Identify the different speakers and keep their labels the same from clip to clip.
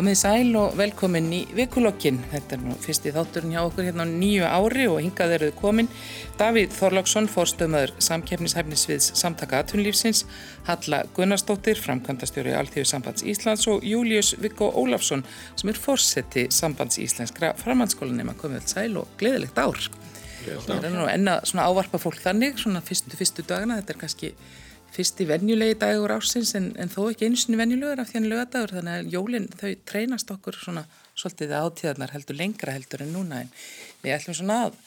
Speaker 1: Komið sæl og velkomin í vikulokkin. Þetta er nú fyrsti þátturinn hjá okkur hérna á nýju ári og hingað eruð komin Davíð Þorláksson, fórstöðmaður samkeppnishæfnisviðs samtaka aðtunlífsins, Halla Gunnarsdóttir, framkvæmdastjóri Alþjóðu sambands Íslands og Július Viggo Ólafsson sem er fórseti sambands íslenskra framhanskólanema. Komið vel sæl og gleðilegt ár. Það er nú enna svona ávarpa fólk þannig, svona fyrstu, fyrstu dagana, þetta er kannski fyrsti venjulegi dagur ásins en, en þó ekki eins og venjulegur af því hann lögadagur þannig að jólinn þau treynast okkur svona svolítið átíðarnar heldur lengra heldur en núna en við ætlum svona að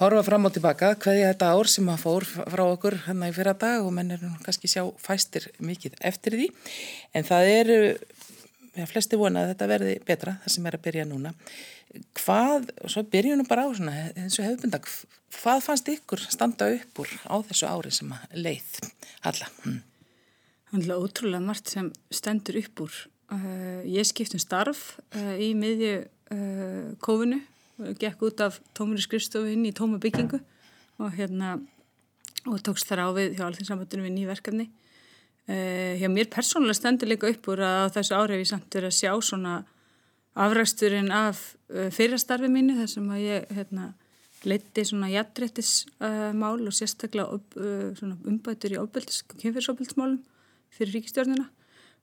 Speaker 1: horfa fram og tilbaka hverja þetta ár sem að fór frá okkur hann í fyrra dag og menn er nú kannski sjá fæstir mikið eftir því. En það eru, já flesti vona að þetta verði betra það sem er að byrja núna. Hvað, og svo byrjum við bara á svona eins og hefðbundag, hvað fannst ykkur standa upp úr á þessu ári sem að leið alla? Hm.
Speaker 2: Það er ótrúlega margt sem stendur upp úr. Uh, ég skipt um starf uh, í miðju uh, kófinu, gekk út af tómuri skrifstofu inn í tóma byggingu og hérna og tókst þar á við hjá allþinsambandinu við nýjverkefni. Hjá mér persónulega stendur líka upp úr að þessu ári hef ég samt verið að sjá svona afræksturinn af fyrirstarfi mínu þar sem að ég hérna, leiti svona jættrættismál uh, og sérstaklega uh, umbætur í kynfyrsofbildismálum fyrir ríkistjórnina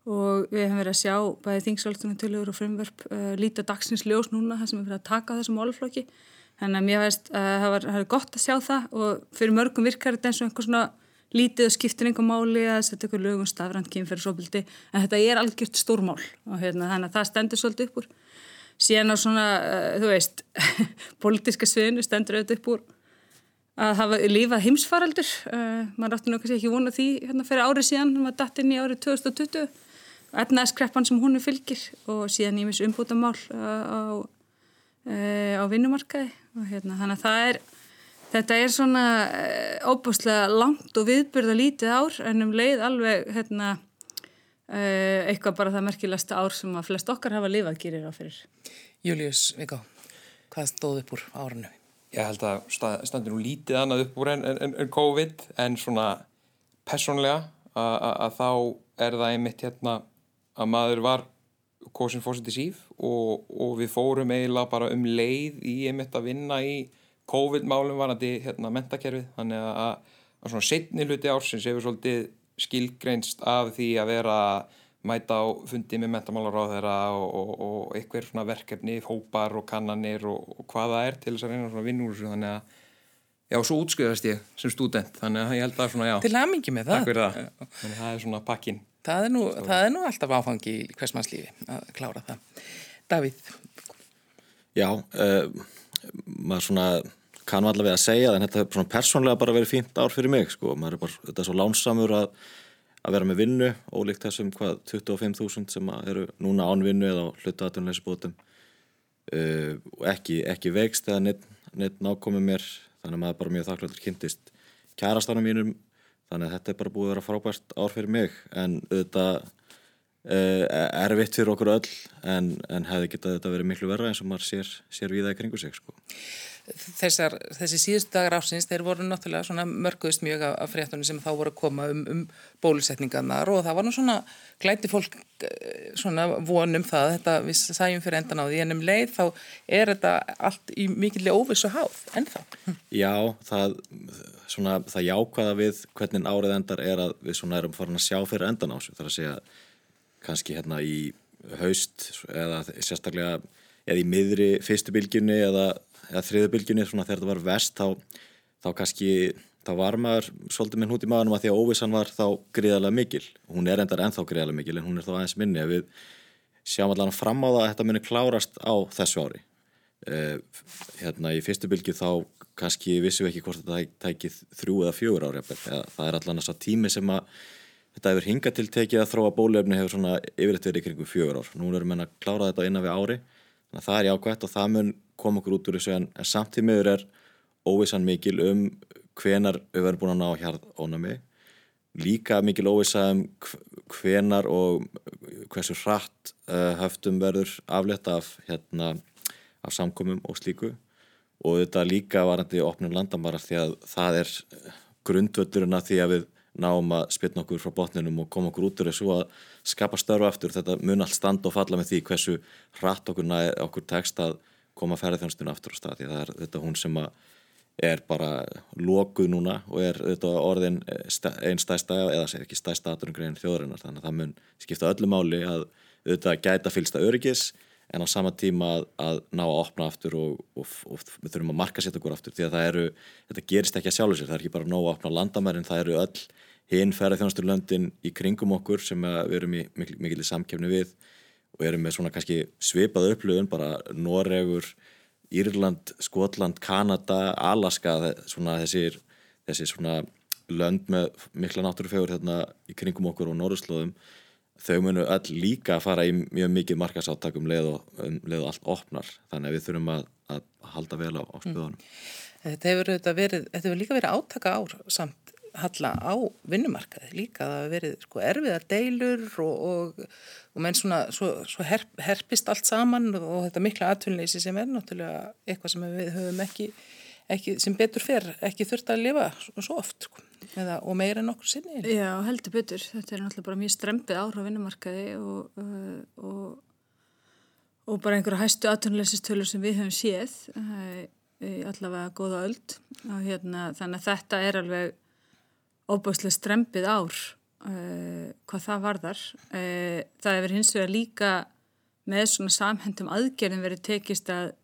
Speaker 2: og við hefum verið að sjá bæði þingsáltunartöluður og frumverf uh, líta dagsins ljós núna þar sem við fyrir að taka þessum málflokki þannig að mér veist að það var, var gott að sjá það og fyrir mörgum virkar þetta eins og einhver svona lítið og skiptir einhver máli að setja einhver lögum stafrænt kynfyrsofbildi en þetta er algjört stórmál og hérna, þannig að það stendur svolítið upp úr síðan á svona, uh, þú veist politiska sviðinu stendur auðvitað upp úr að hafa lífað heimsfaraldur. Uh, maður átti nú kannski ekki vona því hérna fyrir árið síðan, maður dætt inn í árið 2020 etnaðskreppan sem húnu fylgir og síðan ímis umbúta mál uh, á, á vinnumarkaði. Og hérna þannig að það er þetta er svona óbúslega langt og viðbyrða lítið ár en um leið alveg hérna Eh, eitthvað bara það merkilegsta ár sem að flest okkar hafa lifað gerir á fyrir.
Speaker 1: Július Vigó, hvað stóð upp úr árinu?
Speaker 3: Ég held að standir nú lítið annað upp úr en, en, en COVID en svona personlega að þá er það einmitt hérna að maður var kosin fórseti síf og, og við fórum eiginlega bara um leið í einmitt að vinna í COVID-málum varandi hérna mentakerfið þannig að, að svona setni hluti ársins hefur svolítið skilgreinst af því að vera mæta á fundi með mentamálaráðara og, og, og eitthvað svona verkefni, hópar og kannanir og, og hvaða er til þess að reyna svona vinnúr þannig að, já, svo útskjöðast ég sem student, þannig að ég held að svona, já
Speaker 1: Til aðmingi með það.
Speaker 3: Takk fyrir það, þannig að það er svona pakkin.
Speaker 1: Það er nú, það er nú alltaf áfangi í hversmannslífi að klára það. Davíð?
Speaker 4: Já, uh, maður svona kannu allavega að segja en þetta svona persónlega bara verið fínt ár fyrir mig sko, maður er bara, þetta er svo lánsamur að, að vera með vinnu, ólíkt þessum hvað 25.000 sem eru núna án vinnu eða hluta aðtunleysibótum uh, og ekki, ekki veikst eða neitt, neitt nákomi mér þannig að maður bara mjög þakkláttur kynntist kærastanum mínum. Þannig að þetta er bara búið að vera frábært ár fyrir mig en auðvitað uh, erfitt fyrir okkur öll en, en hefði getað þetta verið miklu verra eins og maður sér, sér við það í kringu sig sko
Speaker 1: þessar, þessi síðustu dagar ásins, þeir voru náttúrulega svona mörguðist mjög af, af fréttunum sem þá voru að koma um, um bólusetningarnar og það var nú svona glæti fólk eh, svona vonum það, þetta við sæjum fyrir endan á því en um leið þá er þetta allt í mikilvæg óvissu háð, ennþá.
Speaker 4: Já, það, svona, það jákvæða við hvernig árið endar er að við svona erum farin að sjá fyrir endan á þessu, þar að segja kannski hérna í haust eða sérstaklega eða í miðri fyrstu bylginni eða eða þriðubilgjunni þegar þetta var vest þá, þá kannski þá var maður svolítið með hút í maðunum að því að óvissan var þá gríðarlega mikil. Hún er endar ennþá gríðarlega mikil en hún er þá aðeins minni. Ef við sjáum allan fram á það að þetta muni klárast á þessu ári eh, hérna í fyrstu bylgi þá kannski vissum við ekki hvort þetta tækið þrjú eða fjögur ári eða það er allan þess að tími sem að þetta hefur hingað til tekið að þróa bólefni hefur svona yfirleitt verið í kringum fjögur ár. Nú erum við að klára þetta innan við ári þannig að það er jákvæmt og það mun koma okkur út úr þessu en samtímiður er óvissan mikil um hvenar við verðum búin að ná hérð ónami líka mikil óvissa um hvenar og hversu hratt uh, höftum verður afletta af, hérna, af samkomum og slíku og þetta líka varandi opnum landamara því að það er grundvöldurinn að því að við náum að spilna okkur frá botninum og koma okkur út úr þessu að skapa störfu aftur. Þetta mun allt standa og falla með því hversu hratt okkur, okkur tekst að koma ferðarþjónstuna aftur á stað því það er þetta hún sem er bara lokuð núna og er orðin einn stæsta eða segir ekki stæsta aðrungrein þjóðurinnar þannig að það mun skipta öllu máli að auðvitað gæta fylsta öryggis en á sama tíma að, að ná að opna aftur og, og, og við þurfum að marka sér okkur aftur því að það eru, þetta gerist ekki að sjálfu sér það er ekki bara nóg að opna landamærin, það eru öll hinn ferði þjónasturlöndin í kringum okkur sem við erum í mikil, mikil samkefni við og erum með svona kannski svipað upplöfun, bara Noregur Írland, Skotland, Kanada Alaska, svona þessir þessi svona lönd með mikla náttúrufegur hérna í kringum okkur og Norðurslóðum þau munu öll líka að fara í mjög mikið markasáttakum leið og, um, leið og allt opnar þannig að við þurfum að, að halda vel á, á spöðunum. Mm.
Speaker 1: Þetta hefur, verið, þetta hefur líka verið átaka ár samt halla á vinnumarkaði líka það hefur verið sko, erfiðar deilur og, og, og menn svona svo, svo herp, herpist allt saman og þetta mikla atvinnleysi sem er náttúrulega eitthvað sem við höfum ekki, ekki sem betur fer ekki þurft að lifa svo oft sko eða, og meira en okkur sinni.
Speaker 2: Já, heldur betur. Þetta er náttúrulega bara mjög strempið ára á vinnumarkaði og, uh, og, og bara einhverja hæstu aðtunleysistölur sem við höfum séð uh, allavega góða öll og hérna þannig að þetta er alveg óbúslega strempið ár uh, hvað það varðar. Uh, það hefur hins vegar líka með svona samhendum aðgerðin verið tekist að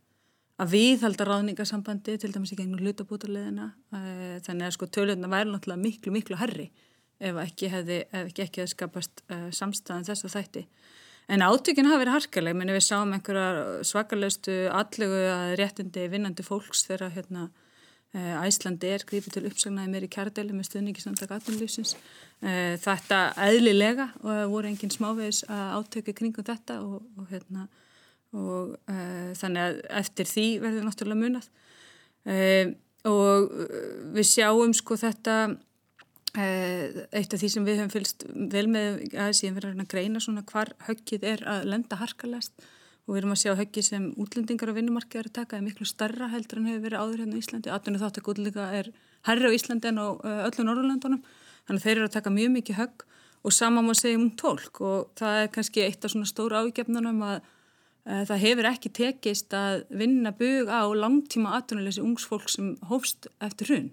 Speaker 2: að viðhalda ráðningasambandi til dæmis í gegnum hlutabútarleðina eh, þannig að sko tölurna væri náttúrulega miklu miklu herri ef ekki hefði, ef ekki ekki hefði skapast uh, samstæðan þess að þætti. En átökinn hafi verið harkaleg. Menn við sáum einhverja svakalaustu allegu að réttindi vinnandi fólks þegar hérna uh, Æslandi er grípið til uppsagnaði meir í kjærdeli með stöðningisnandaka aðtunlýfsins uh, þetta eðlilega og voru engin smávegis átöki kringum þetta og, og hérna og uh, þannig að eftir því verður náttúrulega munað. Uh, og við sjáum sko þetta uh, eitt af því sem við höfum fylgst vel með aðeins ég verður að greina svona hvar höggið er að lenda harkalast og við erum að sjá höggið sem útlendingar á vinnumarki er að taka er miklu starra heldur en hefur verið áður hérna í Íslandi, 18. þáttak útlendinga er herri á Íslandi en á öllu Norrlandunum þannig að þeir eru að taka mjög mikið högg og sama má segja um tólk og það er kannski eitt af svona stóra ágefnunum að Eh, það hefur ekki tekist að vinna bug á langtíma aðtunuleysi ungsfólk sem hófst eftir hrun.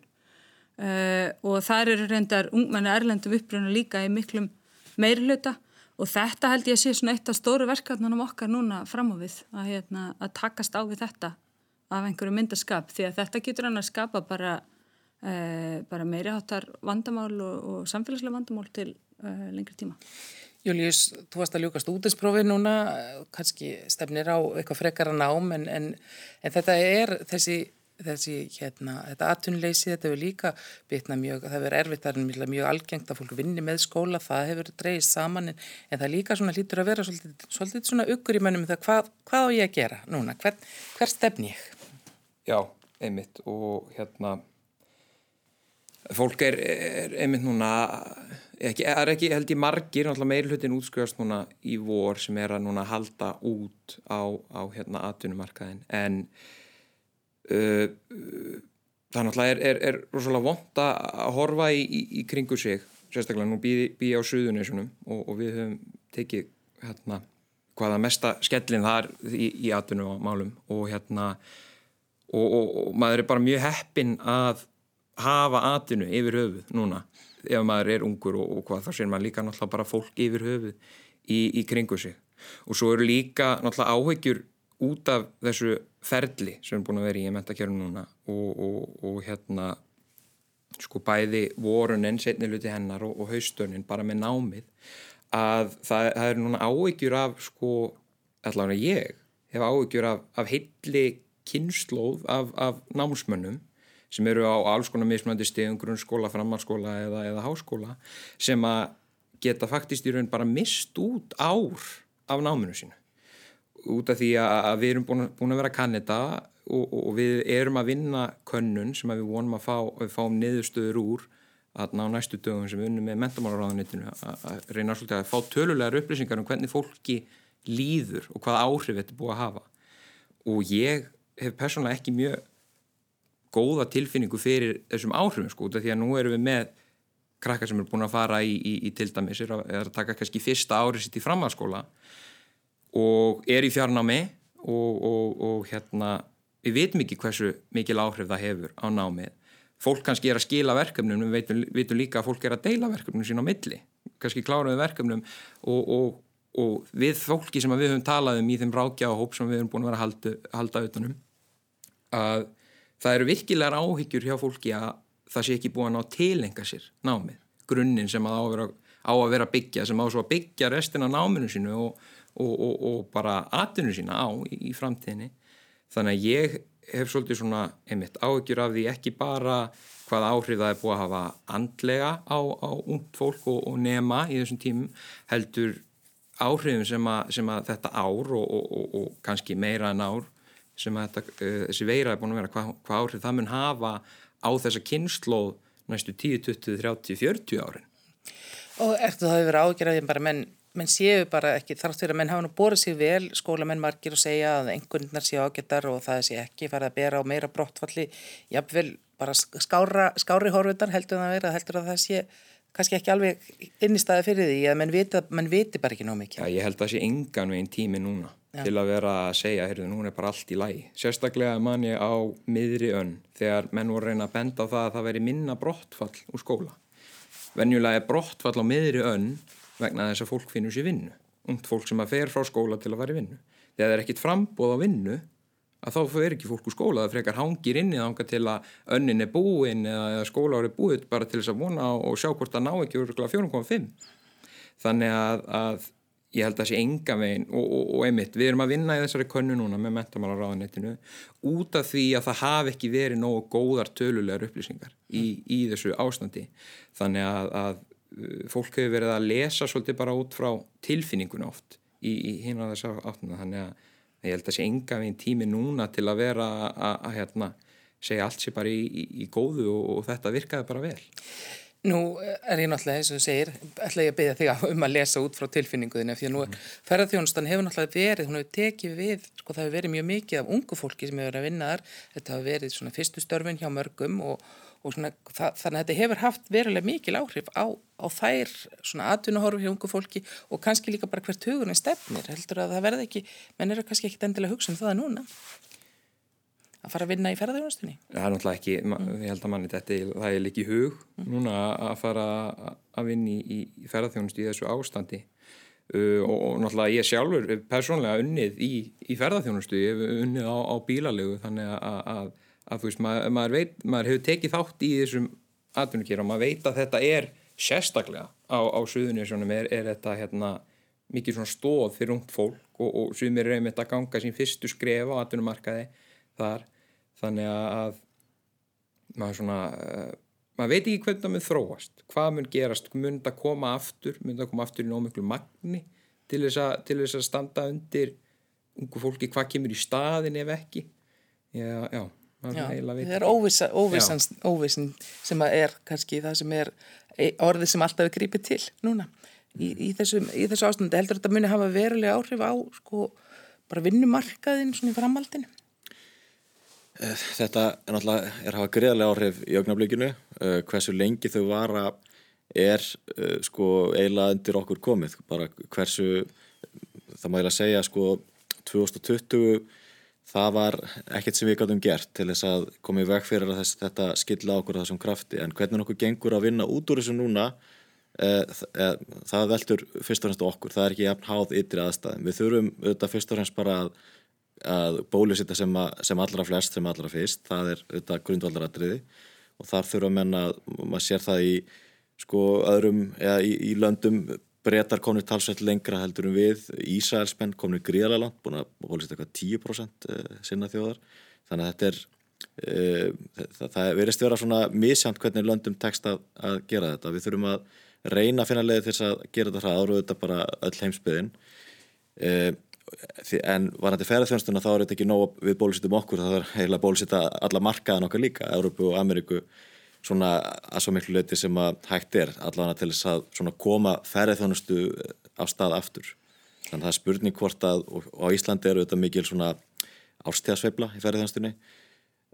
Speaker 2: Uh, og þar eru reyndar ungmenni erlendum uppröðinu líka í miklum meirluta og þetta held ég að sé svona eitt af stóru verkefnunum okkar núna fram á við að, hérna, að takast á við þetta af einhverju myndaskap því að þetta getur hann að skapa bara, uh, bara meiri hátar vandamál og, og samfélagslega vandamál til uh, lengri tíma.
Speaker 1: Július, þú varst að ljúkast útinsprófi núna, kannski stefnir á eitthvað frekara nám en, en, en þetta er þessi, þessi hérna, þetta atunleysi, þetta hefur líka bitna mjög, það hefur erfitt, það er mjög algengt að fólk vinni með skóla, það hefur dreyið saman en, en það líka svona lítur að vera svolítið, svolítið svona uggur í mönnum það hvað, hvað á ég að gera núna, hver, hver stefn ég?
Speaker 3: Já, einmitt og hérna fólk er, er einmitt núna ekki, er ekki held ég margir meir hlutin útskjóðast núna í vor sem er að núna halda út á, á hérna atvinnumarkaðin en það náttúrulega er, er, er rosalega vond að horfa í, í, í kringu sig sérstaklega nú býði bý á Suðunísunum og, og við höfum tekið hérna hvaða mesta skellin það er í, í atvinnumálum og hérna og, og, og maður er bara mjög heppin að hafa atvinnu yfir höfuð núna ef maður er ungur og, og hvað þá sér maður líka náttúrulega bara fólk yfir höfuð í, í kringu sig. Og svo eru líka náttúrulega áhegjur út af þessu ferli sem er búin að vera í mentakjörnum núna og, og, og hérna sko bæði vorunin, setniluti hennar og haustönin bara með námið að það, það er núna áhegjur af sko, allavega ég hef áhegjur af, af heilli kynnslóð af, af námsmönnum sem eru á alls konar mismunandi stegum, grunnskóla, framhalskóla eða, eða háskóla sem að geta faktist í raun bara mist út ár af náminu sínu út af því að við erum búin, búin að vera kannita og, og við erum að vinna könnun sem við vonum að fá, við fáum niðurstöður úr að ná næstu dögum sem við unnum með mentamálaráðanitinu að reyna að fá tölulegar upplýsingar um hvernig fólki líður og hvað áhrif þetta búið að hafa. Og ég hef persónulega ekki mjög góða tilfinningu fyrir þessum áhrifum sko, því að nú erum við með krakkar sem eru búin að fara í, í, í til dæmis að, er að taka kannski fyrsta árið sitt í framhalskóla og er í fjarnámi og, og, og hérna við veitum ekki hversu mikil áhrif það hefur á námið. Fólk kannski er að skila verkefnum, við veitum, veitum líka að fólk er að deila verkefnum sín á milli, kannski kláraðu verkefnum og, og, og við fólki sem við höfum talað um í þeim rákja og hóp sem við höfum búin að vera að halda, halda utanum að það eru virkilegar áhyggjur hjá fólki að það sé ekki búin að tilenga sér námið, grunninn sem að á að vera, á að vera byggja, sem á svo að byggja restina náminu sínu og, og bara atinu sína á í, í framtíðinni. Þannig að ég hef svolítið svona einmitt áhyggjur af því ekki bara hvað áhrif það er búið að hafa andlega á, á ungd fólk og, og nema í þessum tímum heldur áhrifum sem að, sem að þetta ár og, og, og kannski meira en ár sem að þetta, uh, þessi veira er búin að vera hvað, hvað áhrif það mun hafa á þessa kynnslóð næstu 10, 20, 30, 40 árin.
Speaker 1: Og ertu það að vera ágjörðið bara menn menn séu bara ekki þrátt fyrir að menn hafa nú borðið sér vel skólamenn margir og segja að einhvernar séu ágættar og það sé ekki farið að bera á meira brottfalli, jáfnvel bara skára, skári horfundar heldur það að vera heldur að það sé kannski ekki alveg innistæði fyrir því að menn viti, menn viti bara ekki nóg mikið.
Speaker 3: Já, ég held að það sé engan veginn tími núna Já. til að vera að segja, heyrðu, núna er bara allt í lægi. Sérstaklega man ég á miðri önn þegar menn voru reyna að benda á það að það veri minna brottfall úr skóla. Venjulega er brottfall á miðri önn vegna þess að fólk finnur sér vinnu. Ungt fólk sem að fer frá skóla til að fara í vinnu. Þegar það er ekkit frambóð á vinnu að þá fer ekki fólk úr skóla það frekar hangir inn í þánga til að önnin er búin eða skóla ári búið bara til þess að vona og sjá hvort það ná ekki úr 4.5 þannig að, að ég held að það sé enga veginn og, og, og einmitt, við erum að vinna í þessari könnu núna með mentamálaráðanettinu út af því að það hafi ekki verið nógu góðar tölulegar upplýsingar í, í þessu ástandi. Þannig að, að fólk hefur verið að lesa svolítið bara út frá tilfinningun oft í, í hinn á þessu áttuna þannig að ég held að sé enga veginn tími núna til að vera að hérna, segja allt sé bara í, í, í góðu og, og þetta virkaði bara vel
Speaker 1: Nú er ég náttúrulega eins og þú segir ætla ég að beða þig um að lesa út frá tilfinninguðinu því að nú mm. ferðarþjónustan hefur náttúrulega verið, hún hefur tekið við sko það hefur verið mjög mikið af ungu fólki sem hefur verið að vinna þar, þetta hefur verið svona fyrstu störfin hjá mörgum og og svona, það, þannig að þetta hefur haft verulega mikil áhrif á, á þær svona atvinnuhorfi hjá ungu fólki og kannski líka bara hvert hugurinn stefnir. Heldur að það verði ekki, menn eru kannski ekki endilega hugsa um það núna að fara að vinna í ferðarþjónustunni
Speaker 3: Það er náttúrulega ekki, mm. ég held að manni þetta það er líki hug mm. núna að fara að vinna í, í ferðarþjónustu í þessu ástandi uh, og, og náttúrulega ég sjálfur persónlega unnið í, í ferðarþjónustu ég hef unnið á, á bílalegu þannig að, að að þú veist, maður, maður, veit, maður hefur tekið þátt í þessum atvinnukýra og maður veit að þetta er sérstaklega á, á suðunisjónum er, er þetta hérna mikið svona stóð fyrir ungt fólk og, og sumir er einmitt að ganga sín fyrstu skref á atvinnumarkaði þar þannig að maður svona uh, maður veit ekki hvernig það mun þróast. Hvað mun gerast, mun það koma aftur? Mun það koma aftur í nómiklu magni til þess, a, til þess að standa undir ungu fólki, hvað kemur í staðin ef ekki? Já, já
Speaker 1: það er óvisa, óvissan, óvissan sem er kannski það sem er e, orðið sem alltaf er grípið til núna í, í, þessu, í þessu ástandi. Heldur þetta muni hafa verulega áhrif á sko, bara vinnumarkaðin svona í framhaldinu
Speaker 4: Þetta er náttúrulega er að hafa greiðarlega áhrif í augnablíkinu uh, hversu lengi þau vara er uh, sko eiginlega undir okkur komið. Bara hversu það má að segja sko 2020 það var ekkert sem við gáttum gert til þess að koma í veg fyrir að þess, þetta skilla okkur þessum krafti. En hvernig okkur gengur að vinna út úr þessu núna eh, eh, það veldur fyrst og fremst okkur, það er ekki jafn háð ytri aðstæðum, við þurfum auðvitað fyrst og fremst bara að, að bólusita sem, sem allra flest, sem allra fyrst það er auðvitað grundvaldaratriði og þar þurfum menna, maður sér það í sko öðrum, eða í, í löndum breytar komnir talsveit lengra heldur en við Ísælspenn komnir gríðalega langt búin að hólist eitthvað 10% eh, sinna þjóðar. Þannig að þetta er uh, það, það verist vera svona misjant hvernig löndum tekst að, að gera þetta. Við þurfum að reyna að finna leið til þess að gera þetta hraður og þetta bara öll heimsbyðin uh, en varandi ferðarþjónstuna þá er þetta ekki nóg við bólusitum okkur það er heila bólusita alla markaðan okkar líka Európu og Ameríku svona að svo miklu leiti sem að hægt er allavega til þess að koma ferðið á stað aftur þannig að það er spurning hvort að á Íslandi eru þetta mikil svona ástíðasveifla í ferðið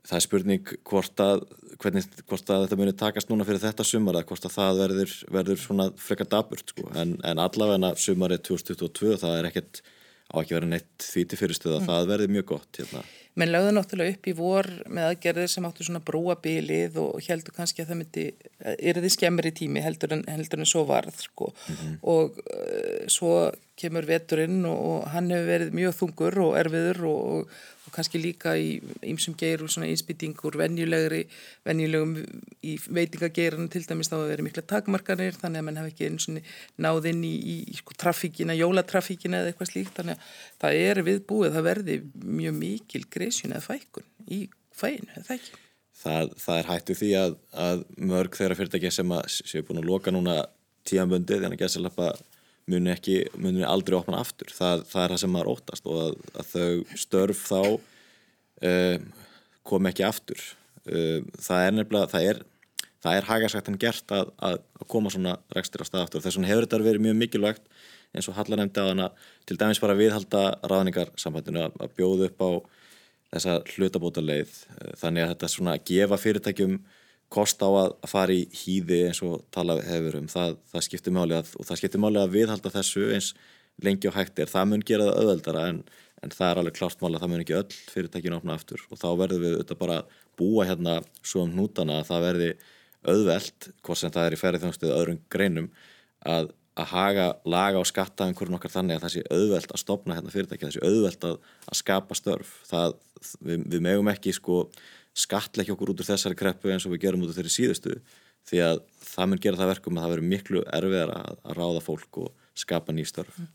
Speaker 4: það er spurning hvort að, hvernig, hvort að þetta muni takast núna fyrir þetta sumar eða hvort að það verður, verður svona frekar daburt sko. en, en allavega sumarið 2022 það er ekkert á ekki verið neitt því til fyrirstöða mm. það verður mjög gott hérna.
Speaker 1: Menn lögðu náttúrulega upp í vor með aðgerðir sem áttu svona brúabilið og heldur kannski að það myndi, er þið skemmir í tími heldur en, heldur en svo varð sko. mm -hmm. og uh, svo kemur veturinn og, og hann hefur verið mjög þungur og erfiður og, og kannski líka í ýmsum geirur svona venjulegri, venjulegum í veitingageirana til dæmis þá að vera mikla takmarkanir þannig að mann hafi ekki einu svona náð inn í, í, sko trafíkina, jólatrafíkina eða eitthvað slíkt þannig að það er viðbúið það verði mjög mikil greiðsjun eða fækun í fæinu, eða það ekki?
Speaker 4: Það, það er hættu því að, að mörg þeirra fyrirtækja sem að séu búin að loka núna tíanböndi þannig að gæðsalappa muni ekki, muni aldrei opna aftur. Það, það er það sem maður óttast og að, að þau störf þá um, kom ekki aftur. Um, það er nefnilega það er, er hagasagt en gert að, að koma svona rekstir á stað aftur. Þess vegna hefur þetta verið mjög mikilvægt eins og Halla nefndi á hana til dæmis bara viðhalda ráðningarsambandinu að, að bjóða upp á þessa hlutabóta leið þannig að þetta svona að gefa fyrirtækjum kost á að fara í hýði eins og talað hefur um. Það, það skiptir máli að og það skiptir máli að viðhalda þessu eins lengi og hægt er, það mun gera það auðveldara en, en það er alveg klart máli að það mun ekki öll fyrirtækinu opna aftur. Og þá verður við auðvitað bara búa hérna svo um nútana að það verði auðveld, hvort sem það er í ferið þjóngstuð öðrum greinum að, að haga, laga og skatta einhverjum okkar þannig að það sé auðveld að stopna hérna fyrirtæki, það sé auðveld að, að skapa störf. Það, við, við megum ekki sko skatleikja okkur út úr þessari kreppu eins og við gerum út úr þeirri síðustu því að það mun gera það verkum að það verður miklu erfiðar að, að ráða fólk og skapa nýstörf. Mm.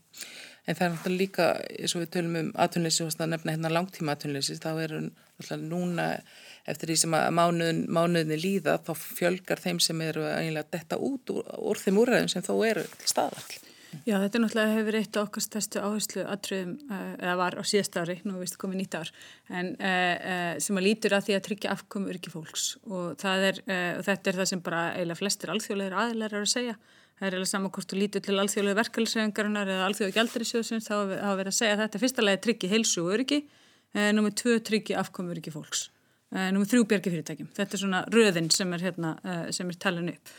Speaker 1: En það er náttúrulega líka, eins og við tölum um aðtunleysi og nefna hérna langtíma aðtunleysi, þá er náttúrulega núna eftir því sem að mánuðin, mánuðinni líða þá fjölgar þeim sem eru eiginlega detta út úr, úr þeim úrræðum sem þó eru til staðar.
Speaker 2: Já, þetta er náttúrulega hefur eitt okkar stærstu áherslu aðtröðum, uh, eða var á síðast ári, nú veist komið nýtt ár, en uh, uh, sem að lítur að því að tryggja afkomu yrki fólks og, er, og þetta er það sem bara eiginlega flestir alþjóðlegar aðilar eru að segja. Það er eiginlega saman hvort þú lítur til alþjóðlega verkefælsvegingarinnar eða alþjóða gældurisjóðsins, þá hafa verið að segja að þetta fyrsta lagi tryggi heilsu og yrki, nummið tvö tryggi afkomu yrki fólks, nummið þrjú bjergi fyrirtækjum. Þetta er svona röðin sem er, hérna, sem er talin upp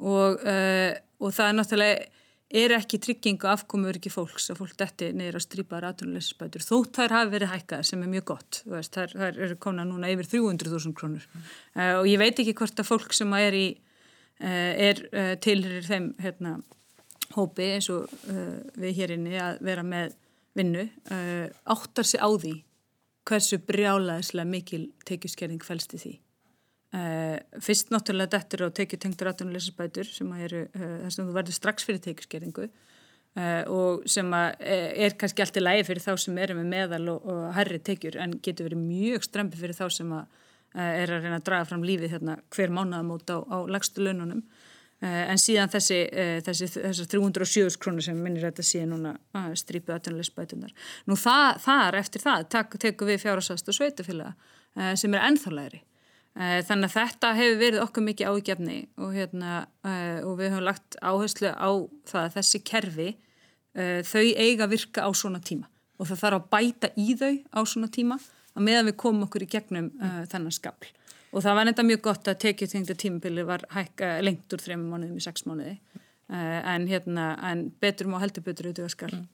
Speaker 2: og, og það er náttúrulega er ekki tryggingu afkomur ekki fólks að fólk detti neyra að strýpa ratunleysisbætur þótt þær hafi verið hækkað sem er mjög gott veist, þær, þær eru konar núna yfir 300.000 krónur mm. uh, og ég veit ekki hvort að fólk sem er í uh, er uh, tilherir þeim hérna, hópi eins og við hér inni að vera með vinnu áttar sig á því hversu brjálaðislega mikil tekjuskerðing fælst í því Uh, fyrst náttúrulega dettur og tekið tengtur aðtunuleysisbætur sem að eru uh, þess að þú verður strax fyrir tekjuskeringu uh, og sem að er kannski allt í lægi fyrir þá sem eru með meðal og, og herri tekjur en getur verið mjög strempi fyrir þá sem að er að reyna að draga fram lífið hérna, hver mánuðamót á, á lagstu laununum. En síðan þessi, þessi, þessi 307 krónur sem minnir þetta síðan núna strípið aðtunuleysisbætunar nú það, þar eftir það tekum við fjárhásast og sveitufélaga sem er ennþálegri Eh, þannig að þetta hefur verið okkur mikið ágefni og, hérna, uh, og við höfum lagt áherslu á það að þessi kerfi, uh, þau eiga virka á svona tíma og það þarf að bæta í þau á svona tíma að meðan við komum okkur í gegnum uh, þennan skapl. Og það var nefnda mjög gott að tekið þengta tímabili var hækka lengt úr þrejum mánuðum í sex mánuði en, hérna, en betur má heldur betur auðvitað skall. Mm.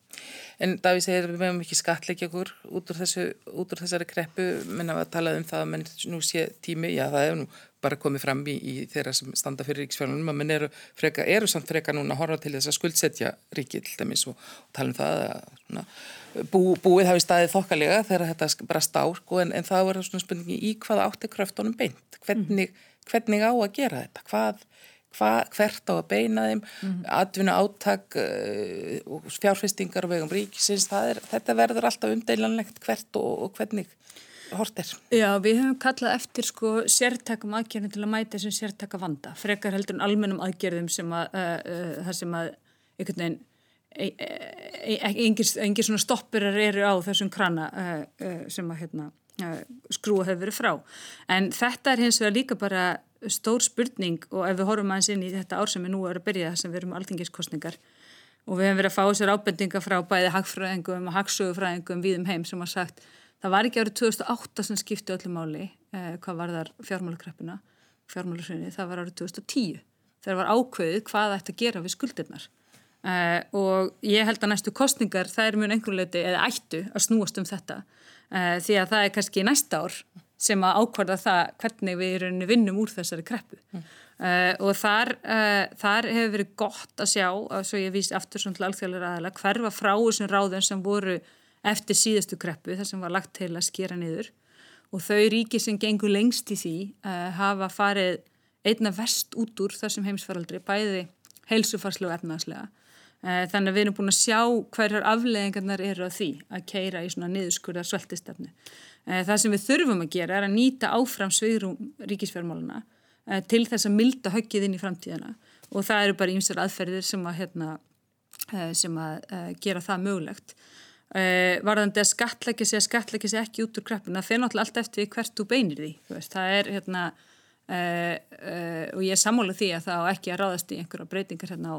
Speaker 1: En Daví segir við meðum ekki skatleikja okkur út úr, þessu, út úr þessari kreppu, menna að tala um það að menn nú sé tími, já það er nú bara komið fram í, í þeirra sem standa fyrir ríksfjörnum, að menn eru, freka, eru samt freka núna að horfa til þess að skuldsetja ríki til dæmis og, og tala um það að svona, bú, búið hafi staðið þokkalega þegar þetta bara stár sko, en, en það var svona spurningi í hvaða átti kröftunum beint, hvernig, hvernig á að gera þetta, hvað hva, hvert á að beina þeim mm. atvinna áttak uh, fjárfestingar og vegum ríkisins er, þetta verður alltaf umdeilanlegt hvert og, og hvernig hort er.
Speaker 2: Já, við höfum kallað eftir sko sértakum aðgerðin til að mæta þessum sértaka vanda, frekar heldur en almennum aðgerðum sem að uh, uh, það sem að einhvern veginn engir, engir svona stoppurar eru á þessum krana sem að hérna, skrúa hefur verið frá. En þetta er hins vegar líka bara stór spurning og ef við horfum aðeins inn í þetta ár sem við nú erum að byrja sem við erum alþingiskostningar og við hefum verið að fá sér ábendinga frá bæði hagfræðingum og hagsögufræðingum við um heim sem har sagt það var ekki árið 2008 sem skipti öllu máli uh, hvað var þar fjármálukreppuna, fjármálusrinni, það var árið 2010 þegar var ákveðið hvað ætti að gera við skuldirnar. Uh, og ég held að næstu kostningar það er mjög einhverju leiti eða ættu að snúast um þetta því að það er kannski næsta ár sem að ákvarða það hvernig við vinnum úr þessari kreppu. Mm. uh, og þar, þar hefur verið gott að sjá, að svo ég vísi aftur svona til alþjóðlega aðala, hverfa frá þessum ráðum sem voru eftir síðastu kreppu þar sem var lagt til að skera niður. Og þau ríki sem gengur lengst í því hafa farið einna vest út úr þessum heimsfaraldri bæði heilsufarslu og efnaðslega Eh, þannig að við erum búin að sjá hverjar afleðingarnar eru á því að keira í svona niðurskurðar sveltistefnu. Eh, það sem við þurfum að gera er að nýta áfram svigrum ríkisfjármáluna eh, til þess að milda höggið inn í framtíðina og það eru bara ímsar aðferðir sem að, hérna, sem að gera það mögulegt. Varðandi að skatleggja sig að skatleggja sig ekki út úr kreppuna, er náttúrulega allt eftir hvert þú beinir því. Það er hérna, og ég er sammálað því að það á ekki að ráðast í einhverja breytingar hérna á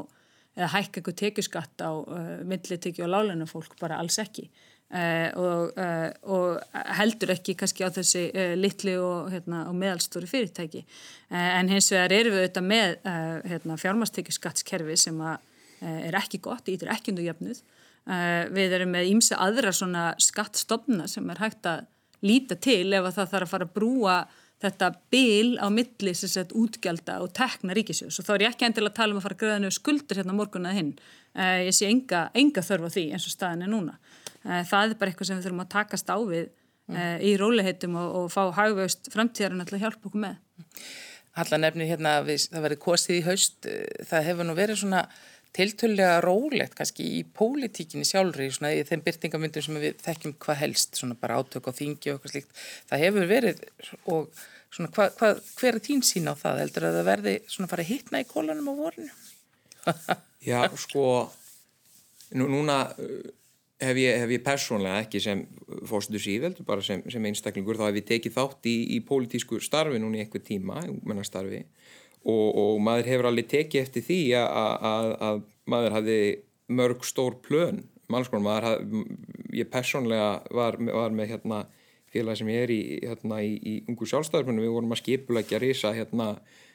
Speaker 2: eða hækka eitthvað tekjuskatt á uh, millitekju og lálenu fólk bara alls ekki. Uh, og, uh, og heldur ekki kannski á þessi uh, litli og, hérna, og meðalstóri fyrirtæki. Uh, en hins vegar erum við auðvitað með uh, hérna, fjármastekjuskattskerfi sem er ekki gott, ítir ekki undir jöfnuð. Við erum með ímsa aðra svona skattstofna sem er hægt að líta til ef að það þarf að fara að brúa þetta bil á milli sagt, útgjalda og tekna ríkisjós og þá er ég ekki endilega að tala um að fara að greiða nefnir skuldir hérna morgun að hinn. Uh, ég sé enga, enga þörf á því eins og staðin er núna. Uh, það er bara eitthvað sem við þurfum að takast á við uh, í róliheitum og, og fá hagveust framtíðarinn að hjálpa okkur með.
Speaker 1: Halla nefnir hérna að það verið kostið í haust. Það hefur nú verið svona tiltölulega rólegt kannski í pólitíkinni sjálfri svona í þeim byrtingamundum sem við þekkjum hvað helst svona bara átök á þingi og eitthvað slíkt. Það hefur verið og svona hva, hva, hver er þín sín á það heldur að það verði svona fara hittna í kólanum á vorinu?
Speaker 3: Já sko nú, núna uh, hef ég, hef ég persónlega ekki sem fórstuðu síðveldu bara sem, sem einstaklingur þá hef ég tekið þátt í, í pólitísku starfi núna í einhver tíma, umennastarfi og, og maður hefur alveg tekið eftir því að, að, að maður hafi mörg stór plön haf, ég personlega var, var með hérna, félag sem ég er í, hérna, í, í ungu sjálfstæðarpunum við vorum að skipulegja risa hérna,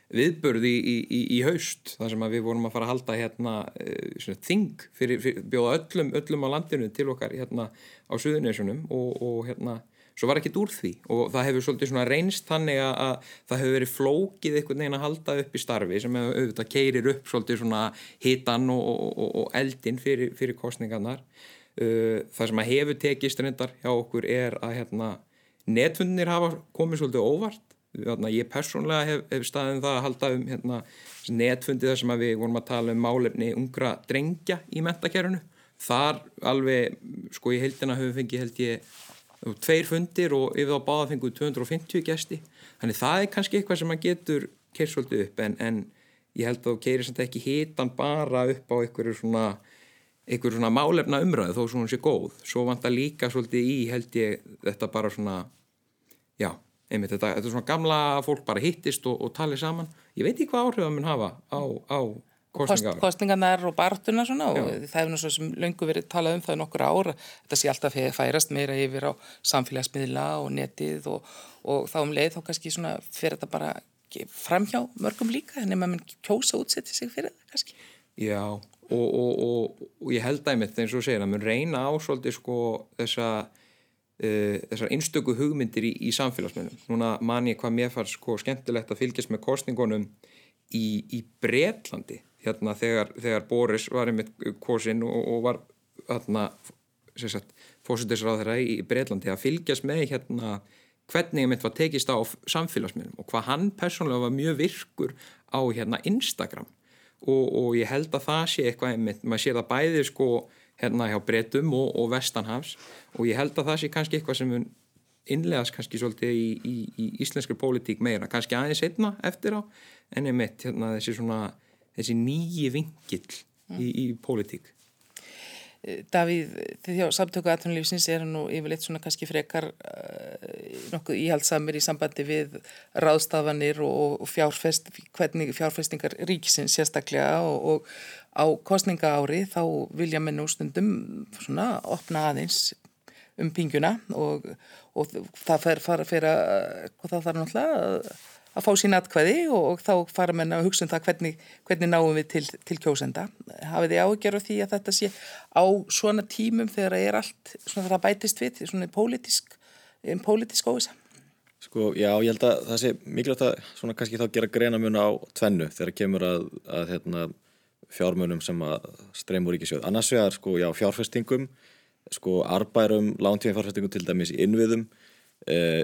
Speaker 3: viðbörði í, í haust þar sem við vorum að fara að halda hérna, eh, þing fyrir, fyrir bjóða öllum, öllum á landinu til okkar hérna, á Suðunísunum og, og hérna svo var ekkit úr því. Og það hefur svolítið svona reynst þannig að það hefur verið flókið einhvern veginn að halda upp í starfi sem hefur auðvitað keirir upp svolítið svona hitan og, og, og eldin fyrir, fyrir kostningarnar uh, það sem að hefur tekist reyndar hjá okkur er að hérna, netfundinir hafa komið svolítið óvart. Hérna, ég persónlega hef, hef staðin það að halda um hérna, netfundi þar sem við vorum að tala um málefni ungra drengja í mentakerfunu þar alveg sko í heildina höfum fengið held ég tveir fundir og yfir þá báða fenguð 250 gæsti þannig það er kannski eitthvað sem maður getur keir svolítið upp en, en ég held að þú keirir svolítið ekki hitan bara upp á einhverju svona, einhverju svona málefna umræðu þó sem hún sé góð svo vant að líka svolítið í held ég þetta bara svona já, einmitt þetta, þetta er svona gamla fólk bara hittist og, og talið saman ég veit ekki hvað áhrif það mun hafa á, á
Speaker 1: Kostningar. kostningarnar og bartuna svona og Já. það hefur svo sem löngu verið talað um það nokkur ára, þetta sé alltaf færast meira yfir á samfélagsmiðla og netið og, og þá um leið þá kannski svona fyrir þetta bara framhjá mörgum líka, þannig að maður kjósa útsetti sig fyrir það kannski
Speaker 3: Já, og, og, og ég held að einmitt eins og segir að maður reyna á svolítið sko þessa uh, þessar einstöku hugmyndir í, í samfélagsmiðlum, núna man ég hvað mér fannst sko skemmtilegt að fylgjast með kostningunum í, í Breitlandi hérna þegar, þegar Boris var einmitt kosin og, og var hérna fósundisráð þeirra í Breitlandi að fylgjast með hérna hvernig einmitt var tekist á samfélagsmiðlum og hvað hann persónulega var mjög virkur á hérna Instagram og, og ég held að það sé eitthvað einmitt, maður sé það bæði sko hérna hjá Breitum og, og Vestanhavs og ég held að það sé kannski eitthvað sem innlegast kannski svolítið í, í, í íslenskri pólitík meira, kannski aðeins einna eftir á en einmitt hérna þessi svona þessi nýji vingill mm. í, í pólitík
Speaker 1: Davíð, þið hjá samtöku aðtunulífsins er nú yfirleitt svona kannski frekar uh, nokkuð íhaldsamir í sambandi við ráðstafanir og, fjárfest, hvernig fjárfestingar ríkisins sérstaklega og, og á kostninga ári þá vilja menn úr stundum svona opna aðeins um pingjuna og, og það fer, fara fyrir að, það þarf náttúrulega að, að fá sín atkvæði og, og þá fara menn að hugsa um það hvernig, hvernig náum við til, til kjósenda. Hafið þið ágjör á því að þetta sé á svona tímum þegar það er allt, svona það bætist við, svona pólitísk, um pólitísk óvisa?
Speaker 4: Sko, já, ég held að það sé mikilvægt að svona kannski þá gera greina mun á tvennu þegar kemur að, að hérna, fjármunum sem að streymur ríkisjóð. Annars vegar, sko, já, fjárfestingum, sko, arbærum, lántíðin fjárfestingum til dæmis í innviðum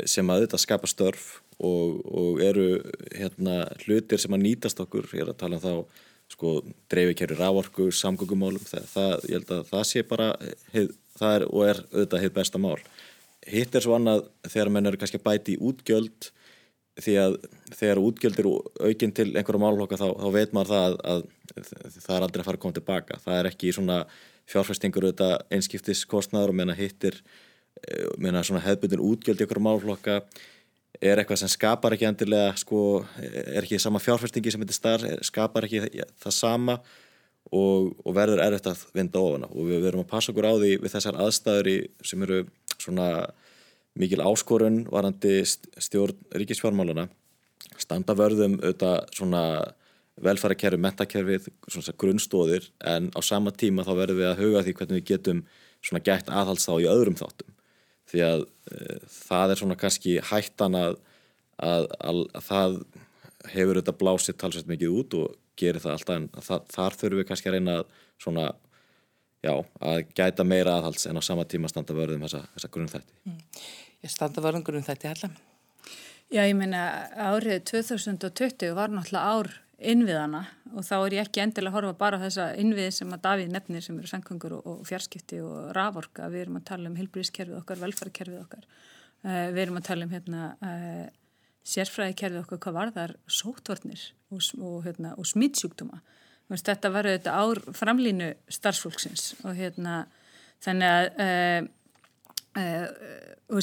Speaker 4: sem að þetta skapa störf og, og eru hérna hlutir sem að nýtast okkur, ég er að tala um þá sko, dreifikerri rávorku, samgöngumálum, það, það, ég held að það sé bara, heið, það er og er auðvitað heið besta mál. Hitt er svo annað þegar menn eru kannski að bæti í útgjöld því að þegar útgjöld eru aukinn til einhverju málhokka þá, þá veit maður það að, að það er aldrei að fara að koma tilbaka. Það er ekki svona fjárfæstingur auðvitað einskiptiskostnaður og meina hittir eh, meina svona hefðbundin útgjöld í einhverju málhokka er eitthvað sem skapar ekki endilega sko, er ekki sama fjárfæstingi sem heitir starf, skapar ekki það sama og, og verður erfitt að vinda ofana og við verum að passa okkur á því við þessar aðstæður í, sem eru svona mikil áskorun varandi stjórn ríkisfjármáluna standa vörðum auðvitað svona velfærakerfi, metakerfið, grunnstóðir en á sama tíma þá verðum við að huga því hvernig við getum svona gætt aðhalds þá í öðrum þáttum því að e, það er svona kannski hættan að, að, að, að það hefur auðvitað blásið talsveit mikið út og gerir það alltaf en það, þar þurfum við kannski að reyna að svona já, að gæta meira aðhalds en á sama tíma standa vörðum þessa, þessa grunnþætti.
Speaker 1: Mm. Ég standa vörðum grunnþætti allar.
Speaker 2: Já, ég meina árið 2020 var náttúrulega ár innviðana og þá er ég ekki endilega að horfa bara á þessa innviði sem að Davíð nefnir sem eru sankungur og, og fjarskipti og raforka. Við erum að tala um hilbrískerfið okkar, velferðkerfið okkar. Uh, við erum að tala um hérna, uh, sérfræðikerfið okkar hvað var þar sótvornir og, og, hérna, og smittsjúkdóma þetta var þetta ár framlínu starfsfólksins og hérna þannig að uh,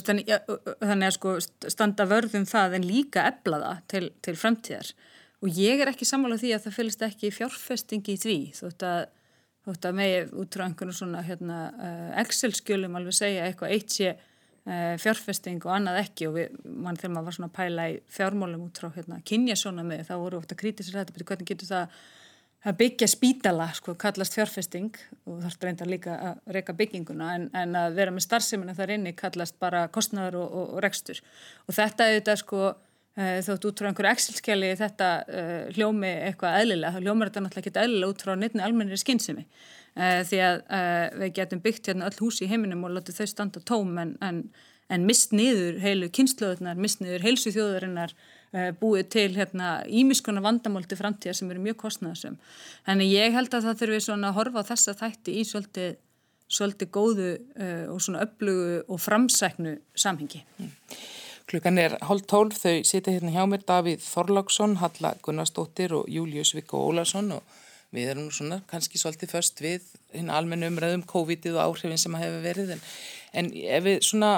Speaker 2: þannig, að sko standa vörðum það en líka ebla það til, til framtíðar og ég er ekki sammála því að það fylgst ekki fjárfestingi í því þótt að, þótt að með út frá einhvern svona hérna, uh, Excel-skjölum alveg segja eitthvað eitt sé fjárfesting og annað ekki. Og við, mann þegar maður var svona að pæla í fjármálum út frá hérna, kynjasóna með þá voru ofta kritisir þetta, betur hvernig getur það að byggja spítala, sko, kallast fjárfesting. Og þarf reyndar líka að reyka bygginguna en, en að vera með starfseminna þar inni kallast bara kostnæður og, og, og rekstur. Og þetta auðvitað sko uh, þótt út frá einhverju Excel-skjali þetta uh, hljómi eitthvað eðlilega, þá hljómar þetta náttúrulega ekki eðlilega út frá nýttinu almennir skynsemi uh, því að við getum byggt hérna öll hús í heiminum og látið þau standa tóm en, en, en mist niður heilu kynsluðunar, mist niður heilsu þjóðarinnar Eh, búið til hérna ímiskona vandamálti framtíða sem eru mjög kostnæðasum. Þannig ég held að það þurfi svona að horfa á þessa þætti í svolítið, svolítið góðu uh, og svona upplugu og framsæknu samhengi. Mm.
Speaker 1: Klukkan er hálf tólf, þau sita hérna hjá mér Davíð Þorláksson, Halla Gunnarsdóttir og Július Viggo Ólarsson og við erum svona kannski svolítið först við hérna almennu umræðum COVID-ið og áhrifin sem að hefur verið en En ef við svona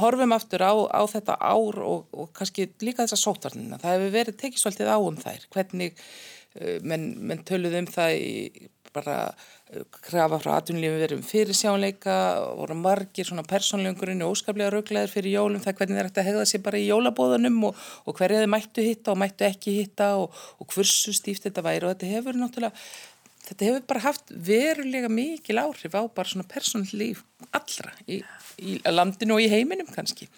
Speaker 1: horfum aftur á, á þetta ár og, og kannski líka þessa sótvarnina, það hefur verið tekið svolítið á um þær, hvernig uh, menn, menn töluð um það í bara uh, krafa frá atvinnulífi verið um fyrirsjánleika, voru margir svona persónlegungurinn og óskaplega rauglegar fyrir jólum, það hvernig þeir ætti að hegða sér bara í jólabóðunum og, og hverja þeir mættu hitta og mættu ekki hitta og, og hversu stíft þetta væri og þetta hefur náttúrulega þetta hefur bara haft verulega mikil áhrif á bara svona persónlíf allra í, í landinu og í heiminum kannski.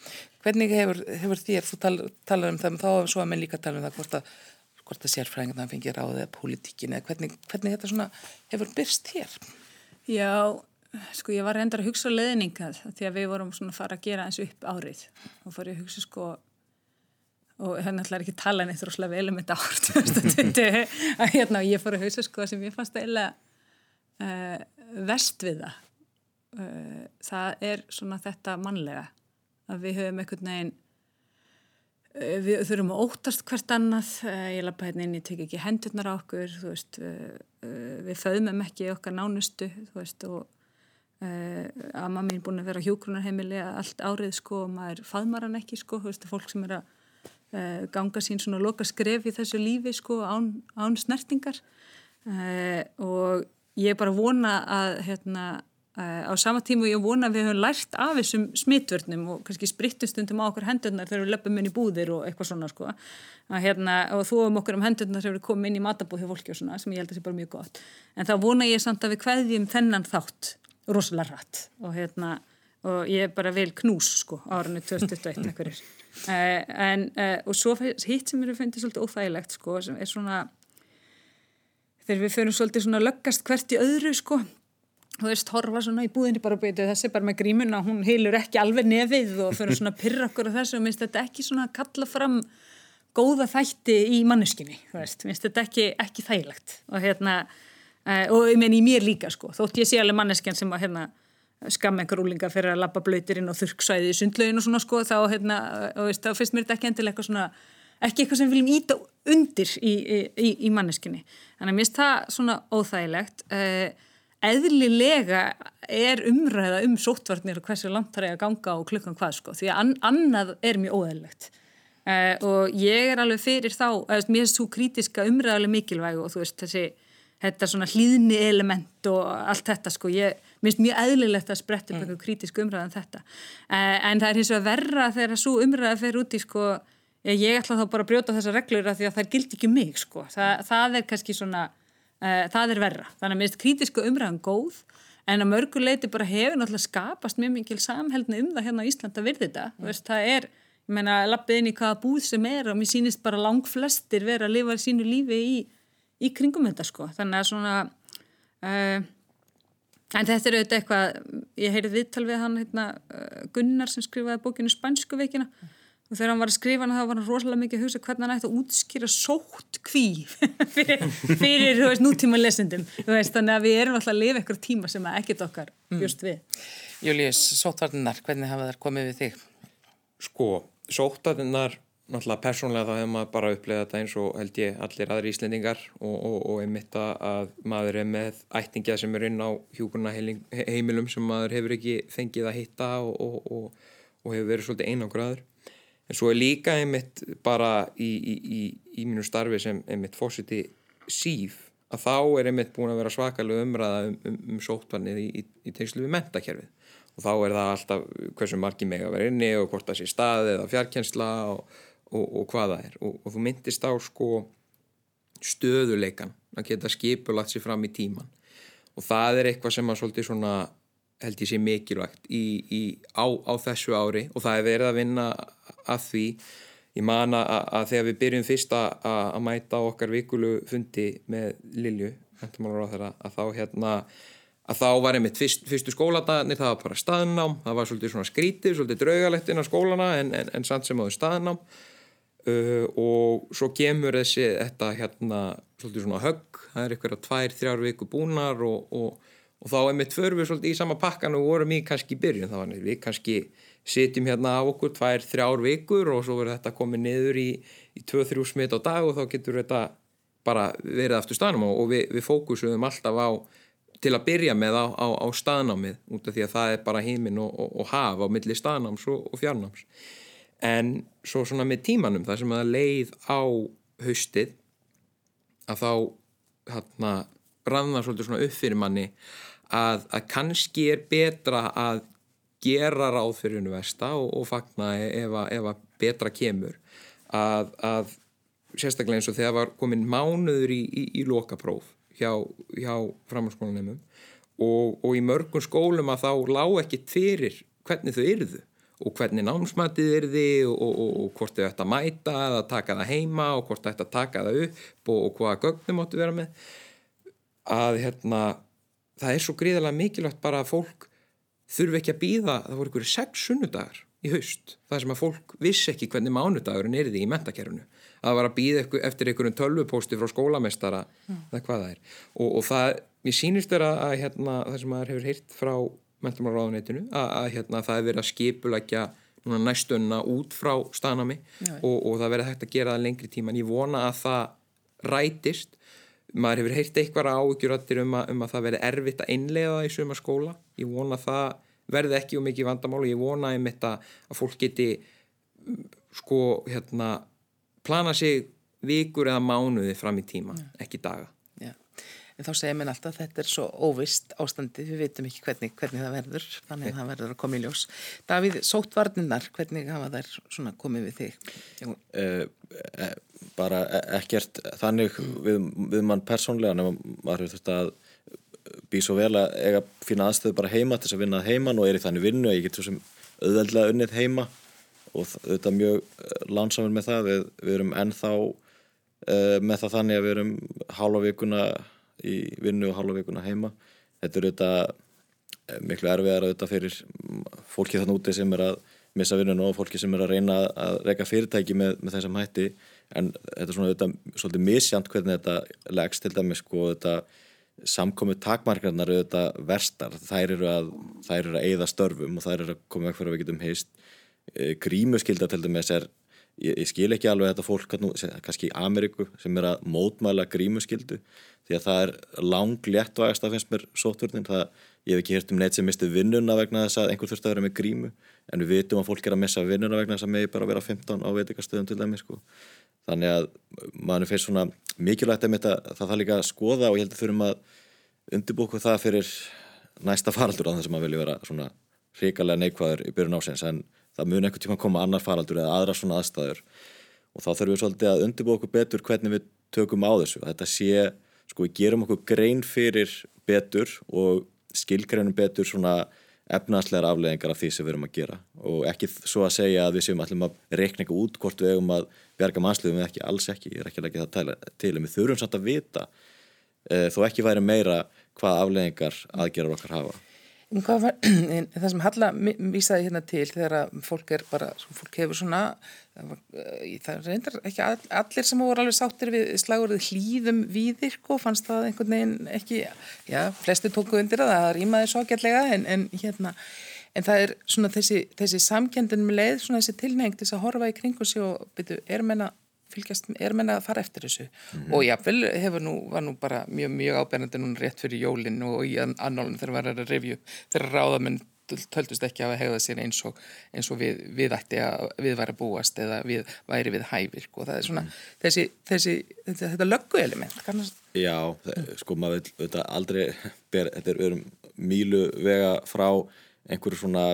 Speaker 1: Hvernig hefur, hefur þér, þú tal, talar um það, þá hefur svo að menn líka tala um það hvort að, hvort að sérfræðingarna fengir á það politíkin eða hvernig, hvernig þetta svona hefur byrst hér?
Speaker 2: Já, sko ég var reyndar að hugsa leðningað því að við vorum svona að fara að gera eins upp árið og fór ég að hugsa sko og hérna ætlar ekki að tala neitt rosalega vel um þetta ár 2020 að hérna og ég fór að hausa sko sem ég fannst eiginlega uh, vest við það uh, það er svona þetta mannlega að við höfum einhvern veginn við þurfum að óttast hvert annað. Ég lappa hérna inn, ég tek ekki hendurnar á okkur þú veist við föðumum ekki okkar nánustu þú veist og að mamma mín búin að vera hjókrunarheimili allt árið sko og maður faðmar hann ekki sko, þú veist, fólk sem er að uh, ganga sín svona loka skref í þessu lífi sko án, án snertingar. Uh, og ég er bara vona að, hérna, Uh, á sama tíma og ég vona að við höfum lært af þessum smittvörnum og kannski sprittumstundum á okkur hendurnar þegar við löpum inn í búðir og eitthvað svona sko. Að, hérna, og þú um okkur um hendurnar þegar við komum inn í matabúð hjá fólki og svona sem ég held að það sé bara mjög gott. En þá vona ég samt að við kveðjum þennan þátt rosalega rætt og hérna og ég er bara vel knús sko árunni 2021 ekkurir uh, en uh, og svo hitt sem eru fundið svolítið óþægilegt sko sem er svona þegar við förum svolítið svona löggast hvert í öðru sko þú veist, horfa svona í búðinni bara byrju þessi bara með grímuna, hún heilur ekki alveg nefið og fyrir svona pyrra okkur og þessu. Og minnst þetta ekki svona kalla fram góða þætti í manneskinni minnst þetta ekki, ekki þægilegt. Og hérna, uh, og ég menn í mér líka sko, þótt ég sé alveg manneskjan sem að hérna skam einhver úlinga fyrir að lappa blöytir inn og þurksvæði í sundlaugin og svona sko, þá hérna, og veist, þá finnst mér þetta ekki endilega eitthvað svona ekki eitthvað sem við viljum íta undir í, í, í, manneskinni, þannig að mér finnst það svona óþægilegt. Uh, eðlilega er umræða um sóttvarnir og hversu langt það er að ganga og klukkan hvað sko, því að an annað er mjög óeðlilegt. Uh, og ég er alveg fyrir þá, eða mér er svo krítiska umræðalega mikilvæg og þú veist þessi þetta svona hlýðni element og allt þetta sko, ég minnst mjög eðlilegt að spretta upp mm. einhverju krítisk umræðan um þetta. Uh, en það er hins vegar verra þegar svo umræða fer út í sko, ég ætla þá bara að brjóta þessa reglur af því að það gild ekki mig sko, Þa, það er kannski svona uh, það er verra. Þannig að mér finnst krítiska umræðan góð en að mörguleiti bara hefur náttúrulega skapast mjög mikil samhældni um það hérna á Íslanda virði þetta. Mm. Veist, það er, ég meina, lappið inn í hvaða búð sem er og mér sýnist bara lang flestir vera að lifa sínu lífi í, í kringum þetta sko. Þannig að svona, uh, en þetta er auðvitað eitthvað, ég heyrið viðtal við hann hérna, Gunnar sem skrifaði bókinu Spansku veikina mm og þegar hann var að skrifa hann þá var hann rosalega mikið að hugsa hvernig hann ætti að útskýra sótt kví fyrir, fyrir veist, nútíma lesendum veist, þannig að við erum alltaf að lifa ykkur tíma sem ekkert okkar mm. björst við
Speaker 1: Július, sóttvarninnar, hvernig hafa þær komið við þig?
Speaker 3: Sko, sóttvarninnar náttúrulega persónlega þá hefur maður bara upplegað þetta eins og held ég allir aðri íslendingar og, og, og einmitt að maður er með ættingja sem er inn á hjúkurna heimilum sem maður hefur ekki fengið að hitta og, og hefur verið svolítið einangraður en svo er líka einmitt bara í, í, í, í mínu starfi sem einmitt fósiti síf að þá er einmitt búin að vera svakalega umræða um, um, um sóttvarnið í tengslu við mentakerfið og þá er það alltaf hversu margi meg að vera inni og hvort það sé staðið eða fjarkjensla og, og, og hvað það er. Og, og þú myndist á sko stöðuleikan að geta skipulagt sér fram í tíman og það er eitthvað sem að svolítið svona held ég sé mikilvægt í, í, á, á þessu ári og það er verið að vinna að því. Ég man að, að þegar við byrjum fyrst að, að mæta okkar vikulu fundi með Lilju þeirra, að þá hérna að þá var einmitt fyrst, fyrstu skóladagarnir það var bara staðnám, það var svolítið svona skrítið svolítið draugalegt inn á skólana en, en, en samt sem áður staðnám. Uh, og svo gemur þessi þetta hérna svolítið svona högg það er ykkur að tvær, þrjár viku búnar og, og, og þá einmitt förum við svolítið í sama pakkan og vorum í kannski í byrjun, þá var við kannski sitjum hérna á okkur tvær, þrjár vikur og svo verður þetta komið niður í, í 2-3 smitt á dag og þá getur þetta bara verið aftur staðnám og við, við fókusum alltaf á til að byrja með á, á, á staðnámið út af því að það er bara heiminn og, og, og haf á milli staðnáms og, og fjarnáms. En svo svona með tímanum það sem að leið á haustið að þá hérna rannar svolítið svona upp fyrir manni að, að kannski er betra að gera ráð fyrir univesta og, og fagna ef að, ef að betra kemur. Að, að sérstaklega eins og þegar var komin mánuður í, í, í lokapróf hjá, hjá framhanskólanemum og, og í mörgum skólum að þá lág ekki fyrir hvernig þau yrðu og hvernig námsmætið yrði og, og hvort þau ætti að mæta eða taka það heima og hvort þau ætti að taka það upp og hvaða gögnum áttu vera með að hérna það er svo gríðarlega mikilvægt bara að fólk þurfi ekki að býða, það voru ykkur sex sunnudagar í haust, það sem að fólk vissi ekki hvernig mánudagurinn er því í mentakerfunu að það var að býða eftir einhverjum tölvupósti frá skólamestara mm. eða hvað það er. Og, og það, mér sínist vera að hérna, það sem maður hefur heyrt frá mentamálaráðunitinu, að, að hérna, það er verið að skipulækja næstunna út frá stanami og, og það verið hægt að gera það lengri tíma. En ég vona að það rætist maður hefur heyrt eitthvað áhugjuröttir um, um að það verði erfitt að einlega það í suma skóla ég vona að það verði ekki um mikið vandamál og ég vona einmitt að, að fólk geti sko hérna plana sig vikur eða mánuði fram í tíma, Já. ekki daga.
Speaker 1: En þá segir mér alltaf að þetta er svo óvist ástandi, við veitum ekki hvernig, hvernig það verður, þannig að það verður að koma í ljós. Davíð, sóttvarninnar, hvernig hafa þær svona komið við þig?
Speaker 4: Uh, bara e, ekkert þannig við, við mann persónlega nema maður hefur þetta að býð svo vel að eiga fína aðstöðu bara heima til þess að vinna heiman og er í þannig vinnu að ég get svo sem auðveldlega unnið heima og þetta er mjög lánsamur með það við, við erum ennþá uh, með það þannig að við erum hálfa vikuna í vinnu og hálfa vikuna heima. Þetta er auðvitað miklu erfiðar auðvitað fyrir fólki þann úti sem er að missa vinnun og fólki sem er að reyna að reyka fyrirtæki með, með þessam hætti. En þetta er svona auðvitað svolítið misjant hvernig þetta leggst til dæmis sko þetta samkomið takmarkarnar auðvitað verstar, þær eru að þær eru að eigða störfum og þær eru að koma vekk fyrir að við getum heist e, grímuskylda til dæmis er ég, ég skil ekki alveg þetta fólk kannski í Ameríku sem er að mótmæla grímuskyldu því að það er lang léttvægast að finnst mér sótverðin það, ég hef ekki hirt um neitt sem misti vinnuna vegna þess að einhver þurft að vera með grímu en við vitum að fólk er að missa vinnuna vegna þess að megi bara vera 15 á veitikastöðum til dæmis sko. þannig að mann finnst svona mikilvægt að það þarf líka að skoða og ég held að þurfum að undirbúku það fyrir næsta faraldur á þess að maður vilja vera svona hrikalega neikvæður í byrjun ásins en það mun einhvern tíma að koma annar faraldur eða aðra svona aðstæður. Og þá þurfum við svolítið að undirbúku betur hvernig við tökum á þessu. Þetta sé, sko við gerum okkur grein fyrir betur og skilgreinum betur svona efnaðslegar afleðingar af því sem við erum að gera. Og ekki svo að segja að við séum allir að reikna eitthvað út hvort við eigum að bjarga mannsliðum eða ekki, alls ekki, ég er ekki að leggja það til en við þurfum samt að vita e, þó ekki væri meira hvað afleðingar aðgerar okkar hafa
Speaker 1: var, en það sem Halla vísaði hérna til þegar fólk er bara, fólk hefur svona, það reyndar ekki allir sem voru alveg sáttir við slagurðið hlýðum víðir og fannst það einhvern veginn ekki, já, flesti tóku undir að það rýmaði svo gætlega en, en hérna, en það er svona þessi, þessi samkendin með leið, svona þessi tilnefing til þess að horfa í kringu sig og byrju, er menna fylgjast, er menna að fara eftir þessu mm -hmm. og jáfnvel hefur nú, var nú bara mjög, mjög ábærandi núna rétt fyrir jólinn og í annálinn þegar var að revju þegar ráðamenn töldust ekki að hegða sér eins og, eins og við, við ætti að við væri að búast eða við væri við hæfir og það er svona mm. þessi, þessi, þetta, þetta löggu element kannast...
Speaker 4: Já, það, sko maður vil aldrei ber, þetta er um mílu vega frá einhverju svona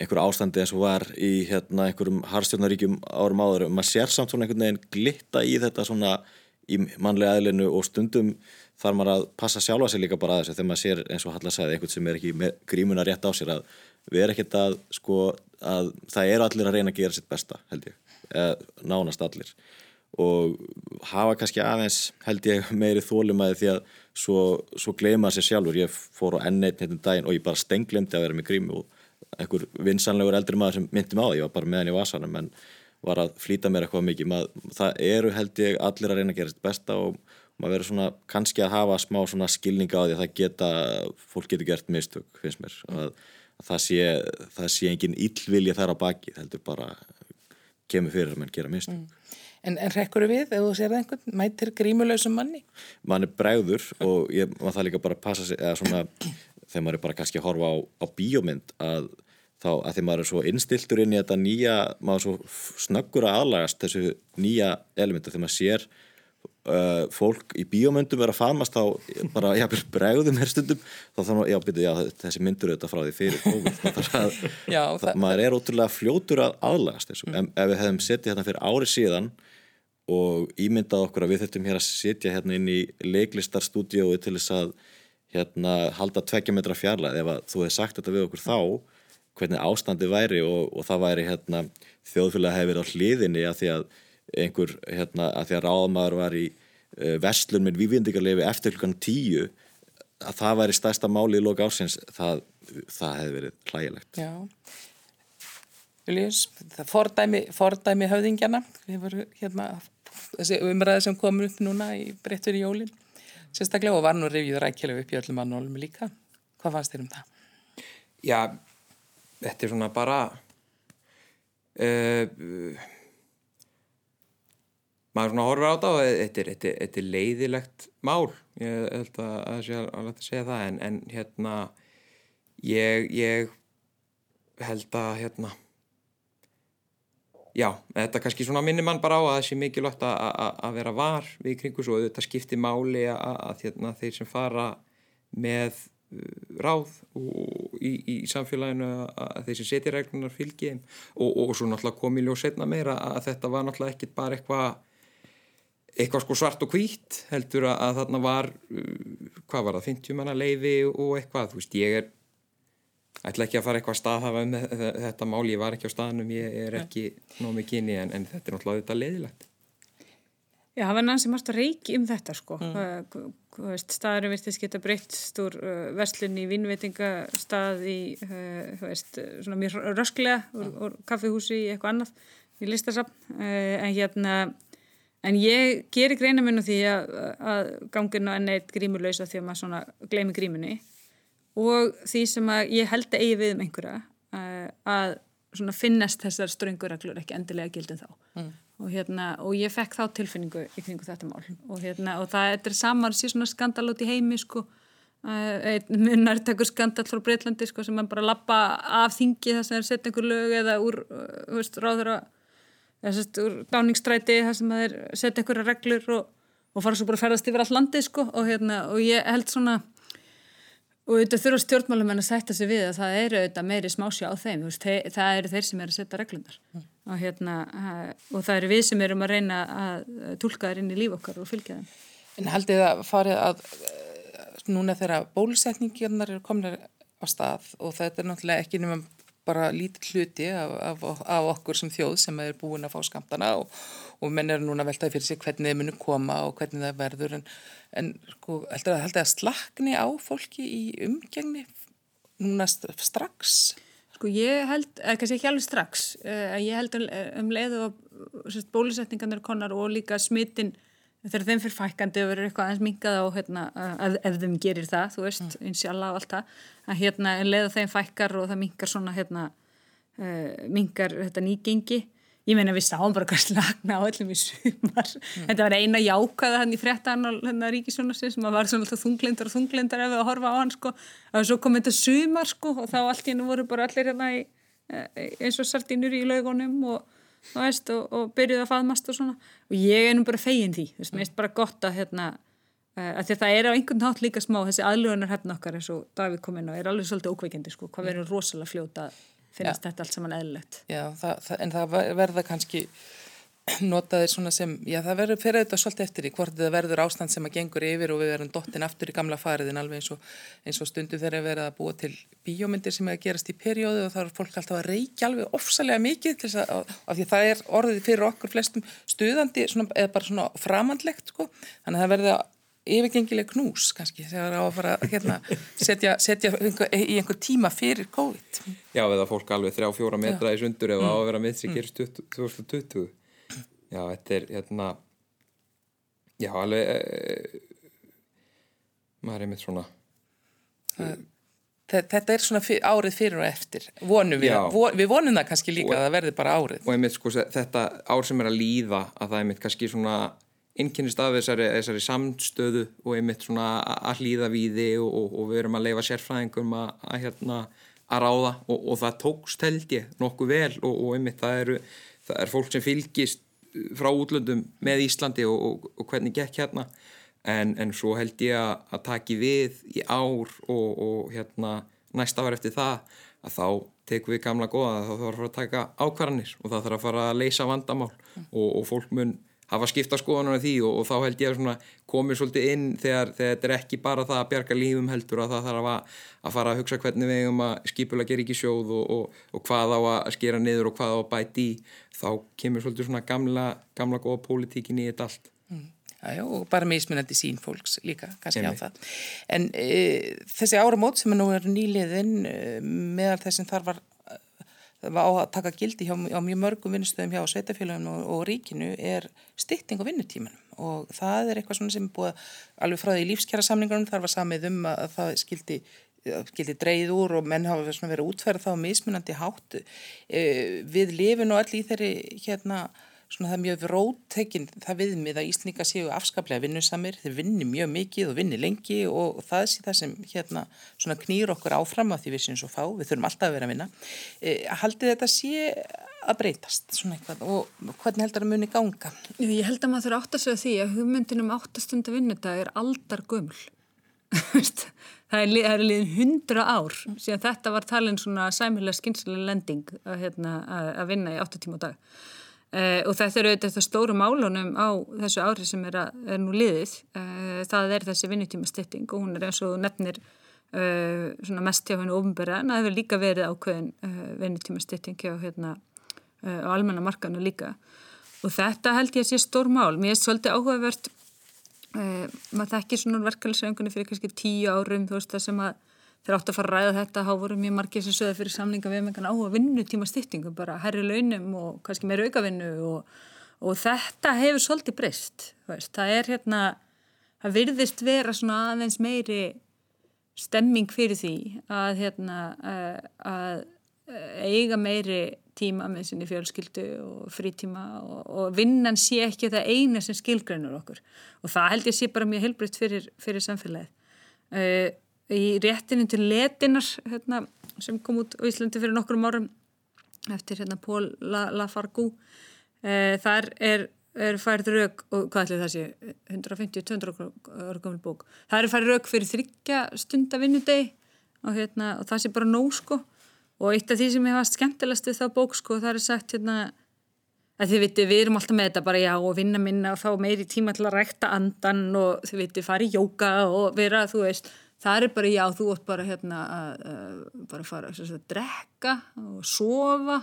Speaker 4: einhver ástandi eins og var í hérna, einhverjum harstjórnaríkjum árum áður. Og maður sér samt svona einhvern veginn glitta í þetta svona í mannlega aðlinu og stundum þarf maður að passa sjálfa sig líka bara að þessu þegar maður sér eins og Halla sagði einhvern sem er ekki grímuna rétt á sér að við erum ekkert að sko að það eru allir að reyna að gera sitt besta held ég, eða nánast allir. Og hafa kannski aðeins held ég meiri þólumæði því að svo, svo gleyma sér sjálfur. Ég fór á N1 hérna um daginn og ég bara stenglemdi að vera með grími og einhver vinsanlegur eldri maður sem myndi mig á ég var bara með henni í vasanum en var að flýta mér eitthvað mikið Mað, það eru held ég allir að reyna að gera þetta besta og maður verður svona kannski að hafa smá svona skilninga á því að það geta fólk getur gert mistök finnst mér mm. að, að það sé það sé engin íllvilja þar á baki það heldur bara kemur fyrir að mann gera mistök mm.
Speaker 1: En, en rekkur við, ef þú sér það einhvern, mætir grímulegsum manni?
Speaker 4: Mann er bregður og ég, maður það líka bara passa sig, eða svona þegar maður er bara kannski að horfa á, á bíómynd að þá að því maður er svo innstiltur inn í þetta nýja, maður er svo snöggur að aðlagast þessu nýja elementu þegar maður sér uh, fólk í bíómyndum vera að famast þá bara, já, bregðum hér stundum þá þannig já, byrju, já, þessi myndur auðvitað frá því fyrir COVID að, já, það, maður er ótrúlega fljótur að aðlagast þessu, mm. ef við hefum settið hérna fyrir ári síðan og ímyndað okkur að við þurftum hér að setja hérna inn í leiklistarstúdiói til þess að hérna halda tveggja metra fjarlæð ef að þú hefði sagt þetta við okkur þá hvernig ástandi væri og, og það væri hérna þjóðfélag hefur á hliðinni að því að einhver hérna að því að ráðmaður var í uh, vestlun með vývindingarlefi eftir klukkan tíu að það væri stærsta máli í loka ásins það, það hefði verið hlægilegt.
Speaker 1: Já. Viljus, það fordæmi, fordæmi höfðingjana. Vorum hérna þessi umræði sem komur upp núna í breyttur í jólinn sérstaklega og var nú revið rækjulega upp í öllum annólum líka. Hvað fannst þér um það?
Speaker 3: Já, þetta er svona bara uh, maður svona horfur á þetta og þetta er, þetta, þetta er leiðilegt mál ég held að það sé að segja það en, en hérna ég, ég held að hérna já, þetta kannski svona minnir mann bara á að það sé mikilvægt að, vera var við kringu svo. Þetta skiptir máli að, hérna, þeir sem fara með uh, ráð og, í, í samfélaginu að þeir sem setja reglunar fylgi og, og svo náttúrulega komi ljós setna meira að þetta var náttúrulega ekkit bara eitthvað eitthvað sko svart og hvít heldur að þarna var uh, hvað var það, 50 manna leiði og eitthvað, þú veist, ég er ætla ekki að fara eitthvað að staðhafa um þetta mál, ég var ekki á staðnum ég er ekki nóg inn í en, en þetta er náttúrulega þetta leiðilegt.
Speaker 2: Já, það var nansi margt að reiki um þetta sko. Mm. staðurum virtist geta breytt stór uh, verslun í vinnveitingastað í uh, veist, svona mjög rösklega úr, úr kaffihúsi í eitthvað annað í listasafn. Uh, en hérna En ég gerir greina mun á því að, að ganginu enn eitt grímuleysa því að maður svona gleymi grímunni og því sem að ég held að eigi við um einhverja uh, að svona finnast þessar strönguraglur ekki endilega gildin þá. Mm. og, hérna, og ég fekk þá tilfinningu kringu þetta mál. Og, hérna, og það er samar síðan svona skandal út í heimi sko. Einn munartekur skandal frá Breitlandi sko sem bara lappa af þingi þess að það er sett einhver lög eða úr uh, ráður að úr dáningstræti þar sem það er setja einhverja reglur og, og fara svo bara að ferðast yfir all landi sko. Og, hérna, og ég held svona og auðvitað þurfa stjórnmálum en að sætta sig við að það eru auðvitað meiri smásja á þeim veist, það eru þeir sem eru að setja reglundar mm. og, hérna, og það eru við sem erum að reyna að tólka þær inn í líf okkar og fylgja þeim
Speaker 1: En haldið það farið að núna þegar bólusetningarnar eru komin á stað og þetta er náttúrulega ekki nema bara lítið hluti af, af, af okkur sem þjóð sem er búin að fá skamtana og, og menn er núna veltaði fyrir sig hvernig þið munu koma og hvernig það verður en, en sko, heldur það að slakni á fólki í umgengni núna strax?
Speaker 2: Sko ég held, eða kannski ekki alveg strax, uh, ég held um leiðu að bólusetningarnir konar og líka smittin þegar þeim fyrir fækandi og verður eitthvað aðeins mingað á hérna, ef, ef þeim gerir það, þú veist, mm. insjálf og allt það, að hérna leða þeim fækkar og það mingar svona hérna uh, mingar þetta nýgengi ég meina við sáum bara hvað slagna á öllum í sumar, mm. þetta var eina jákaða hann í frettan og hérna Ríkisjónasins sem var svona alltaf þunglindar og þunglindar ef við að horfa á hann sko, og svo kom þetta sumar sko og þá allt í hennu voru bara allir hérna í, eh, eins og sardínur í laugunum og veist, og, og byrjuði að faðmast og svona. Og ég er nú bara fegin því. Veist, mér finnst bara gott að hérna uh, að það er á einhvern nátt líka smá þessi aðlugunar hefn okkar eins og Davíð kom inn og er alveg svolítið ókveikindi sko, hvað verður rosalega fljóta finnast Já. þetta allt saman eðlilegt.
Speaker 1: Já, það, það, en það verða kannski notaðir svona sem, já það verður fyrir þetta svolítið eftir í hvort það verður ástand sem að gengur yfir og við verðum dottin aftur í gamla fariðin alveg eins og, eins og stundu þegar við verðum að búa til bíómyndir sem er að gerast í perjóðu og þá er fólk alltaf að reykja alveg ofsalega mikið til þess að, af því það er orðið fyrir okkur flestum stuðandi svona, eða bara svona framandlegt sko, þannig að það verður yfirgengileg knús kannski þegar það á að fara að hérna, setja, setja í einhver tíma fyrir COVID.
Speaker 3: Já, eða fólk alveg þrjá fjóra metra í sundur eða mm. á að vera með sig gerst 2020 já, þetta er hérna já, alveg e, maður er mitt svona
Speaker 1: Þetta er svona fyr, árið fyrir og eftir. Vonum við, von, við vonum það kannski líka og, að það verði bara árið.
Speaker 3: og einmitt sko þetta ár sem er að líða að það er einmitt kannski svona innkynist af þessari, þessari samstöðu og einmitt svona að hlýða við þið og, og, og við erum að leifa sérfræðingum að, að hérna að ráða. Og, og það tókst held ég nokkuð vel og einmitt það eru það er fólk sem fylgist frá útlöndum með Íslandi og, og, og hvernig gekk hérna. En, en svo held ég að, að taki við í ár og, og hérna næsta var eftir það að þá tekum við gamla goða þá þarf að fara að taka ákvarðanir og það þarf að fara að leysa vandamál og fólk mun hafa skipta skoðanar af því og, og þá held ég að komið svolítið inn þegar, þegar þetta er ekki bara það að bjarga lífum heldur að það þarf að, að fara að hugsa hvernig við um að skipula ger ekki sjóð og, og, og hvað á að skera niður og hvað á að bæti í þá kemur svolítið svona gamla, gamla góða pólitíkin í þetta allt.
Speaker 1: Mm. Já, og bara mismunandi sín fólks líka, kannski á það. En e, þessi áramót sem nú er nýliðin e, meðal þess að þar var það var á að taka gildi hjá, á mjög mörgum vinnustöðum hjá sveitafélaginu og, og ríkinu er stytting á vinnutímanum og það er eitthvað sem er búið alveg frá því lífskjara samningunum þar var samið um að það skildi skildi dreyð úr og menn hafa verið útferð þá mismunandi hátt e, við lifin og allir í þeirri hérna svona það er mjög róttekinn það viðmið að Íslinga séu afskaplega vinnusamir, þeir vinni mjög mikið og vinni lengi og, það sé það sem hérna svona knýr okkur áfram að því við séum svo fá, við þurfum alltaf að vera að vinna. E, haldið þetta sé að breytast svona eitthvað og hvernig heldur það muni ganga?
Speaker 2: Ég held að maður þurfa átt að segja því að hugmyndinum áttastunda vinnudag er aldar gömul. það er, er liðin hundra ár síðan þetta var talin svona sæmilega skynslega lending að, hérna, að vinna í áttatíma dag. Uh, og þetta eru þetta stóru málunum á þessu ári sem er, að, er nú liðið. Uh, það er þessi vinnutíma styrting og hún er eins og nefnir uh, mest hjá hennu ofinbæra en það hefur líka verið ákveðin vinnutíma styrting hjá hérna á almenna markanu líka. Og þetta held ég að sé stór mál. Mér er svolítið áhugavert Uh, maður þekkir svona verkefælisöngunni fyrir kannski tíu árum þú veist það sem að þeir átt að fara að ræða þetta þá voru mjög margir sem sögða fyrir samlinga við með á að vinnu tíma styrtingu bara herri launum og kannski meira aukavinnu og, og þetta hefur svolítið breyst það er hérna það virðist vera svona aðeins meiri stemming fyrir því að hérna uh, að eiga meiri tíma með sinni fjölskyldu og frítíma og, og vinnan sé ekki það eina sem skilgrænur okkur. Og það held ég sé bara mjög helbriðt fyrir, fyrir samfélagið. Uh, í réttinu til letinar hérna, sem kom út á Íslandi fyrir nokkrum árum eftir hérna, Pól Lafargú, uh, þar er, er færið rauk, og hvað ætlir það sé, 150-200 ára gömul bók, það er færið rauk fyrir þryggja stundavinnudegi og, hérna, og það sé bara nóg sko og eitt af því sem ég hafa skemmtilegast við þá bók sko það er sagt hérna að þið viti við erum alltaf með þetta bara já og vinna minna og fá meiri tíma til að rækta andan og þið viti fara í jóka og vera þú veist það er bara já þú ótt bara hérna að, að bara fara að drekka og sofa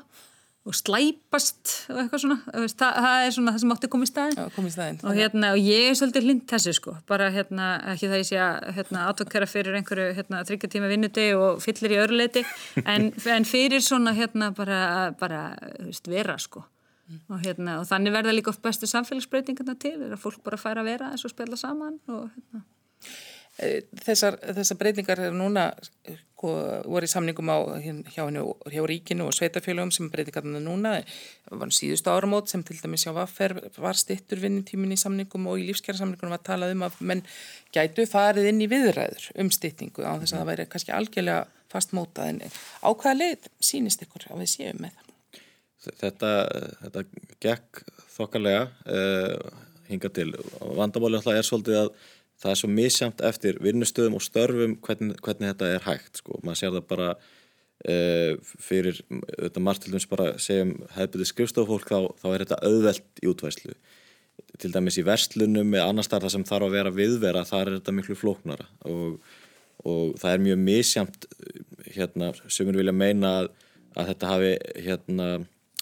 Speaker 2: og slæpast og eitthvað svona það, það er svona það sem átti að koma í staðin,
Speaker 1: Já, kom í staðin
Speaker 2: og, hérna, og ég er svolítið hlind þessu sko bara hérna ekki það ég sé að hérna, átvökkara fyrir einhverju hérna, þryggjartíma vinnudegi og fyllir í öruleiti en, en fyrir svona hérna bara, bara veist, vera sko. Mm. og, hérna, og þannig verða líka oft bestu samfélagsbreytingarna til er að fólk bara færa að vera eins og spila saman og hérna
Speaker 1: þessar, þessar breytingar er núna sko, voru í samningum á hjá, hjá ríkinu og sveitafélögum sem breytingarna núna. Var síðustu áramót sem til dæmis hjá Vaffer var stittur vinnutímin í samningum og í lífskjara samningum var talað um að menn gætu farið inn í viðræður um stittingu á þess að það væri kannski algjörlega fastmótað en á hvaða leið sínist ykkur að við séum með það?
Speaker 4: Þetta, þetta gekk þokkarlega uh, hinga til. Og vandamáli alltaf er svolítið að það er svo misjamt eftir vinnustöðum og störfum hvernig, hvernig þetta er hægt sko. maður sér það bara uh, fyrir, þetta margtildums bara segjum hefðbyrðið skrifstofólk þá, þá er þetta auðvelt í útvæslu til dæmis í verslunum eða annar starf sem þarf að vera viðvera þar er þetta miklu flóknara. Og, og það er mjög misjamt hérna, sem við vilja meina að, að þetta hafi hérna,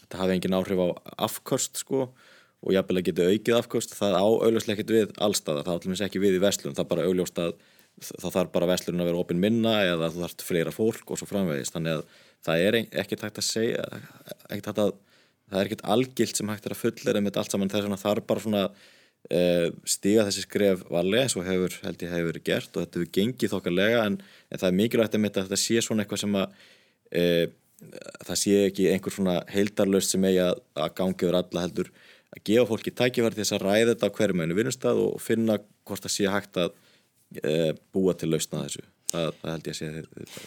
Speaker 4: þetta hafi engin áhrif á afkost sko og jafnvel að geta aukið afkvöst það á augljóslega ekkert við allstaða það átlumins ekki við í vestlun, það bara augljóst að það þarf bara vestlun að vera opinn minna eða þú þarf fleira fólk og svo framvegist þannig að það er ekkert hægt að segja ekkert hægt að það er ekkert algilt sem hægt er að fullera með allt saman. Þess að það er bara svona uh, stiga þessi skref varlega eins og hefur, held ég hefur gert og þetta hefur gengið þokkarlega en, en það er mikilvægt að þetta sé svona eitthvað sem að uh, það sé ekki einhver svona heildarlaust sem eigi að gangi yfir alla heldur að gefa fólki tækifæri til þess að ræða þetta á hverjum einu vinnustad og finna hvort það sé hægt að e, búa til lausna þessu. Það, það held ég að sé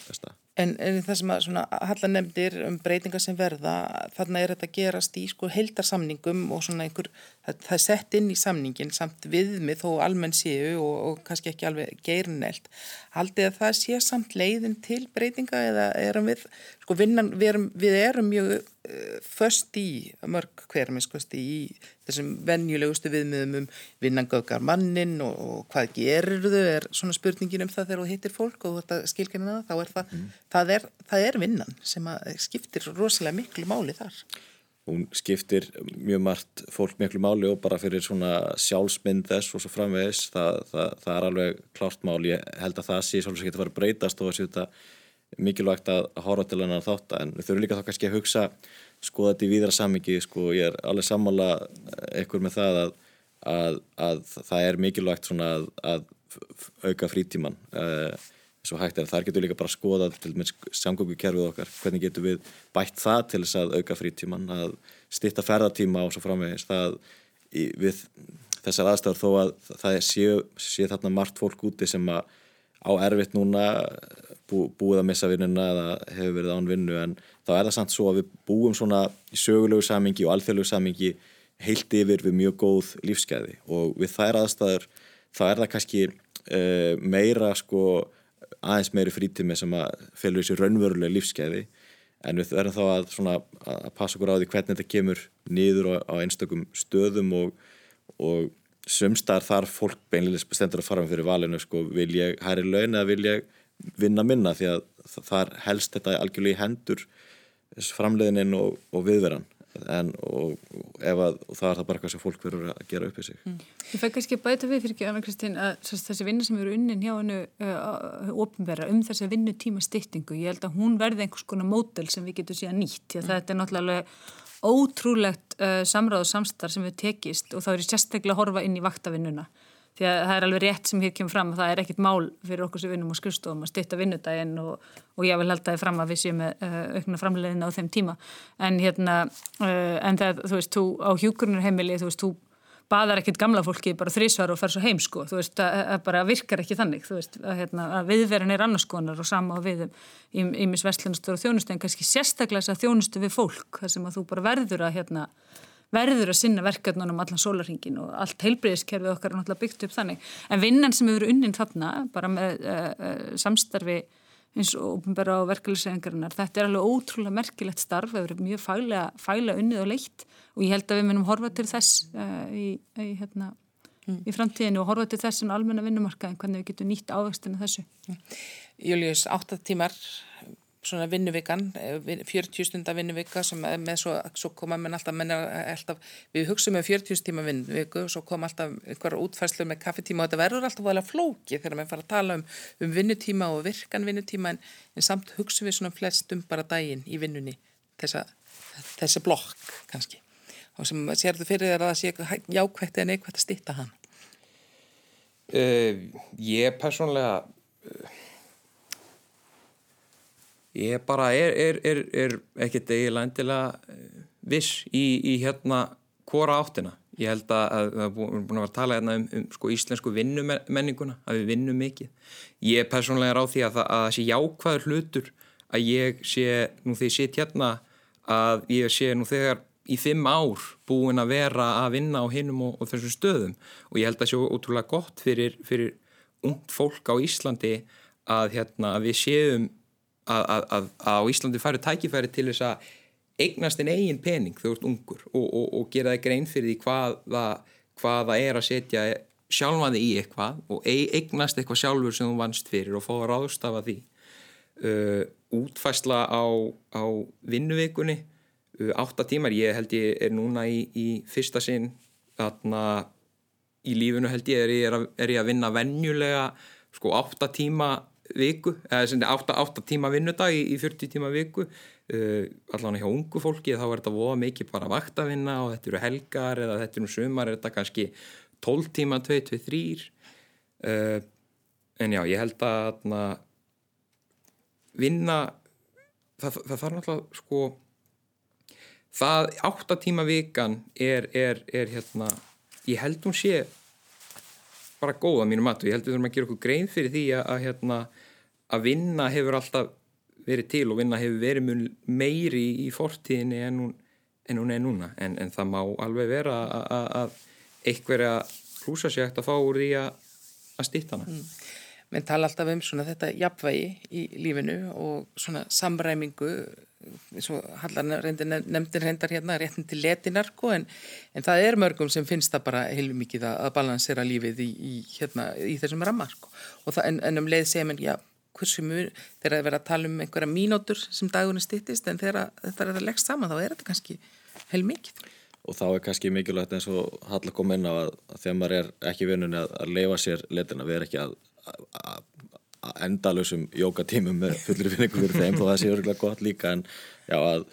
Speaker 4: þetta.
Speaker 1: En, en það sem að svona hallar nefndir um breytingar sem verða, þarna er þetta gerast í sko heildarsamningum og svona einhver, það, það er sett inn í samningin samt viðmið þó almenn séu og, og kannski ekki alveg geirinelt. Haldið að það sé samt leiðin til breytinga eða erum við, sko vinnan, við erum, við erum mjög uh, först í mörg hverjum, sko, í þessum venjulegustu viðmiðum um vinnangökar mannin og, og hvað gerir þau er svona spurningin um það þegar þú hittir fólk og þetta það, þá er það, mm. Það, er, það er vinnan sem skiptir rosalega miklu máli þar.
Speaker 4: Hún skiptir mjög margt fólk miklu máli og bara fyrir svona sjálfsmynd þess og svo framvegis, það, það er alveg klárt máli, ég held að það sé svolítið sem getur verið breytast og þessi þetta mikilvægt að horfa til hennar þátt. En við þurfum líka þá kannski að hugsa skoða þetta í víðra samingi sko, ég er alveg sammála ekkur með það að, að, að það er mikilvægt svona að, að auka frítíman uh, og hægt er. Þar getur líka bara að skoða til samgöngukerfið okkar. Hvernig getur við bætt það til þess að auka frítíman að stitta ferðartíma og svo framvegis. Það við þessar aðstæður þó að það sé, sé þarna margt fólk úti sem að á erfitt núna bú, búið að missa vinnuna eða hefur verið án vinnu en þá er það samt svo að við búum svona í sögulegu samingi og alþjóðlegu samingi heilt yfir við mjög góð lífsgæði. Og við þær aðstæður þá er það kannski uh, meira sko aðeins meiri frítími sem að fylgur þessi raunverulega lífsgæði. En við verðum þá að, svona, að passa okkur á því hvernig þetta kemur nýður á, á einstökum stöðum og, og sömstar þar fólk beinlega stendur að fara með fyrir valinu sko, vil ég hæri laun eða vil ég vinna minna? Því að þar helst þetta algjörlega í hendur framleiðinin og, og viðveran en og, ef að það er það bara hvað sem fólk verður að gera upp í sig mm.
Speaker 2: Ég fæ kannski að bæta við fyrir ekki Anna Kristín að þessi vinna sem eru unnin hjá hennu uh, ofnverða um þessi vinnutíma styttingu, ég held að hún verði einhvers konar mótel sem við getum síðan nýtt því að mm. þetta er náttúrulega ótrúlegt uh, samráð og samstarf sem við tekist og þá er ég sérstaklega að horfa inn í vaktavinnuna því að það er alveg rétt sem hér kemur fram að það er ekkit mál fyrir okkur sem vinnum á skrifstofum að styrta vinnudaginn og, og ég vil það er fram að við séum uh, aukna framlegin á þeim tíma. En hérna, uh, en það, þú veist, þú á hjúkurnarheimili, þú veist, þú baðar ekkit gamla fólki bara þrísvar og fer svo heim sko, þú veist, það bara virkar ekki þannig, þú veist, að, hérna, að viðverin er annars konar og sama á viðum í, í misvestlunastur og þjónustu en kannski sérstaklega þess að þjónustu við fólk, þar sem að þú bara verður að hérna verður að sinna verkefnunum allan sólarhingin og allt heilbreyðiskerfið okkar er náttúrulega byggt upp þannig. En vinnan sem hefur unnin þarna, bara með uh, uh, samstarfi eins og bara á verkefliðsengarinnar, þetta er alveg ótrúlega merkilegt starf, það hefur mjög fælega, fælega unnið og leitt og ég held að við munum horfa til þess uh, í, í, hérna, mm. í framtíðinu og horfa til þess en almenna vinnumarka en hvernig við getum nýtt ávextinu þessu.
Speaker 1: Július, 8 tímar svona vinnuvikan, 40 eh, stundar vinnuvika sem með svo, svo koma menn alltaf, menn alltaf, við hugsaum um 40 tíma vinnuviku og svo kom alltaf einhverja útfærslu með kaffetíma og þetta verður alltaf volið flóki þegar við fara að tala um, um vinnutíma og virkan vinnutíma en, en samt hugsaum við svona flest um bara daginn í vinnunni þessa, þessi blokk kannski og sem sér þú fyrir þér að það sé jákvægt eða neikvægt að stitta hann?
Speaker 3: Uh, ég personlega uh, ég bara er, er, er, er ekkert eiginlega endilega eh, viss í, í hérna hvora áttina. Ég held að við erum búin að vera að tala hérna um, um sko, íslensku vinnumenninguna, að við vinnum mikið. Ég er persónlega ráð því að það sé jákvæður hlutur að ég sé, nú þegar ég set hérna, að ég sé nú þegar í fimm ár búin að vera að vinna á hinnum og, og þessum stöðum og ég held að það sé ótrúlega gott fyrir, fyrir ungt fólk á Íslandi að, hérna, að við séum að, að, að á Íslandi færu tækifæri til þess að eignast einn eigin pening þegar þú ert ungur og, og, og gera þig grein fyrir því hvaða hvað það er að setja sjálfaði í eitthvað og eignast eitthvað sjálfur sem þú vannst fyrir og fá að ráðstafa því. Uh, útfæsla á, á vinnuvikunni uh, átta tímar, ég held ég er núna í, í fyrsta sinn þarna í lífunu held ég er ég, er að, er ég að vinna vennjulega sko átta tíma viku, eða 8 tíma vinnudag í, í 40 tíma viku uh, allavega hjá ungu fólki þá er þetta voða mikið bara vaktavinna og þetta eru helgar eða þetta eru sumar er þetta kannski 12 tíma 2, 2, 3 uh, en já, ég held að na, vinna það, það þarf náttúrulega sko það 8 tíma vikan er, er, er hérna ég held hún sé bara góð að mínu matu, ég held að við þurfum að gera okkur grein fyrir því að, að, hérna, að vinna hefur alltaf verið til og vinna hefur verið mjög meiri í fortíðinni en hún, en hún er núna. En, en það má alveg vera að, að einhverja hlúsa sér eftir að fá úr því að stýta hana. Mm.
Speaker 1: Menn tala alltaf um svona þetta jafnvægi í lífinu og svona samræmingu og Hallar nefndir hendar hérna réttin til letinar sko, en, en það er mörgum sem finnst það bara heilum mikið að, að balansera lífið í, í, hérna, í þessum rammar sko. en, en um leið segja mér, já, hversu mjög þegar það verður að tala um einhverja mínótur sem dagunni stýttist en þegar þetta er að leggst saman þá er þetta kannski heil mikið
Speaker 4: og þá er kannski mikilvægt eins og Hallar kom inn á að, að þegar maður er ekki vinnunni að, að leifa sér letina, við erum ekki að endalösum jókatímum með fullir finningu fyrir þeim og það sé örgulega gott líka en já að,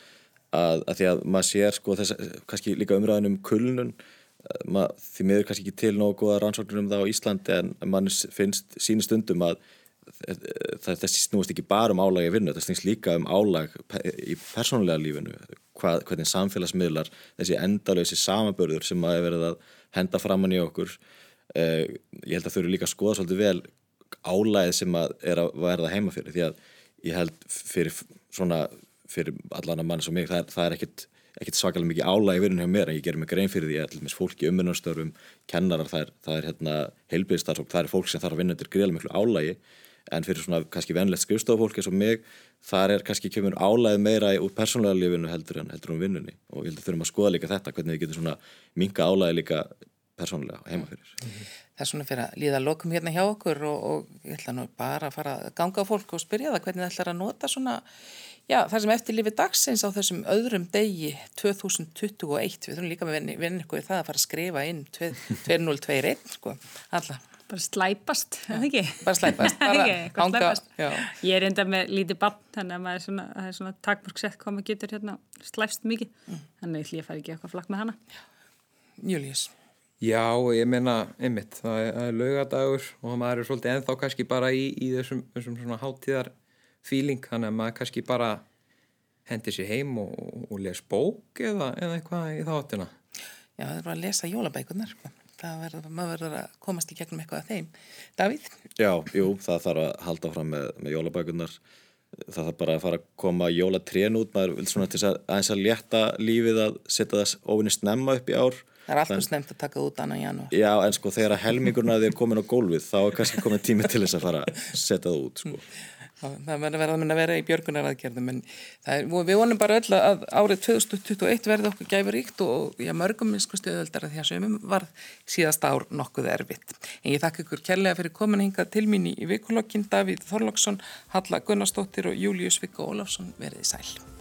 Speaker 4: að, að því að maður sér sko þess kannski líka umræðin um kulnun mað, því miður kannski ekki til nógu góða rannsóknir um það á Íslandi en mann finnst sínu stundum að þessi snúist ekki bara um álag í vinnu, það snýst líka um álag í persónulega lífinu hvað, hvernig samfélagsmiðlar þessi endalösi samabörður sem að er verið að henda framann í okkur eh, ég held að þau eru líka að skoða svolítið vel álæðið sem að er að verða heima fyrir því að ég held fyrir svona fyrir allan að mann sem mig það er, það er ekkit, ekkit svakalega mikið álæði virðin hjá mér en ég gerir mig grein fyrir því að allir fólki umvinnarstörfum, kennarar, það er, það er hérna, heilbyrðstarfsfólk, það er fólk sem þarf að vinna undir greiðlega miklu álægi en fyrir svona kannski venlegt skrifstofafólk eins og mig þar er kannski kemur álæði meira úr persónlega lífinu heldur en heldur um vinnunni og ég að þurfum að skoða líka þetta hvernig við getum svona minga álæði líka persónlega heima fyrir.
Speaker 1: Það er svona fyrir að líða lokum hérna hjá okkur og, og ég ætla nú bara að fara að ganga á fólk og spyrja það hvernig það ætlar að nota svona Já, það sem eftir lífið dagsins á þessum öðrum degi 2021, við þurfum líka með vinni ykkur það að fara að skrifa inn 2021, sko, alla.
Speaker 2: Bara slæpast, eða ekki?
Speaker 1: Bara slæpast, bara
Speaker 2: hanga. Slæpast. Ég er enda með lítið bann, þannig að maður er svona, það er svona takmörgsett hvað maður getur hérna slæfst mikið, mm. þannig að ég fær ekki eitthvað flakk með hana.
Speaker 1: Július.
Speaker 3: Já, ég meina, einmitt, það er, er lögadagur og maður er svolítið ennþá kannski bara í, í þessum, þessum svona hátíðar feeling, þannig að maður kannski bara hendi sér heim og, og les bók eða, eða eitthvað í þáttina.
Speaker 1: Já, það er bara að lesa jólabækunar, sko. það verður, maður verður að komast í gegnum eitthvað af þeim. Davíð?
Speaker 4: Já, jú, það þarf að halda fram með, með jólabækunar. Það þarf bara að fara að koma jólatrén út, maður vil svona til að aðeins að létta lífið að setja þess ofinni snemma upp í ár.
Speaker 1: Það er alltaf snemt að taka út annað í janúar.
Speaker 4: Já, en sko þegar helmingurna þið er komin á gólfið þá er kannski komin tími til þess að fara að setja það út, sko
Speaker 1: það verður að vera í björgunaraðgerðum en er, við vonum bara öll að árið 2021 verði okkur gæfuríkt og já, mörgum minnskust öðuldar að því að sömum var síðast ár nokkuð erfitt. En ég þakka ykkur kærlega fyrir komin hinga til mín í vikulokkin Davíð Þorlóksson, Halla Gunnarsdóttir og Július Viggo Ólafsson verið í sæl.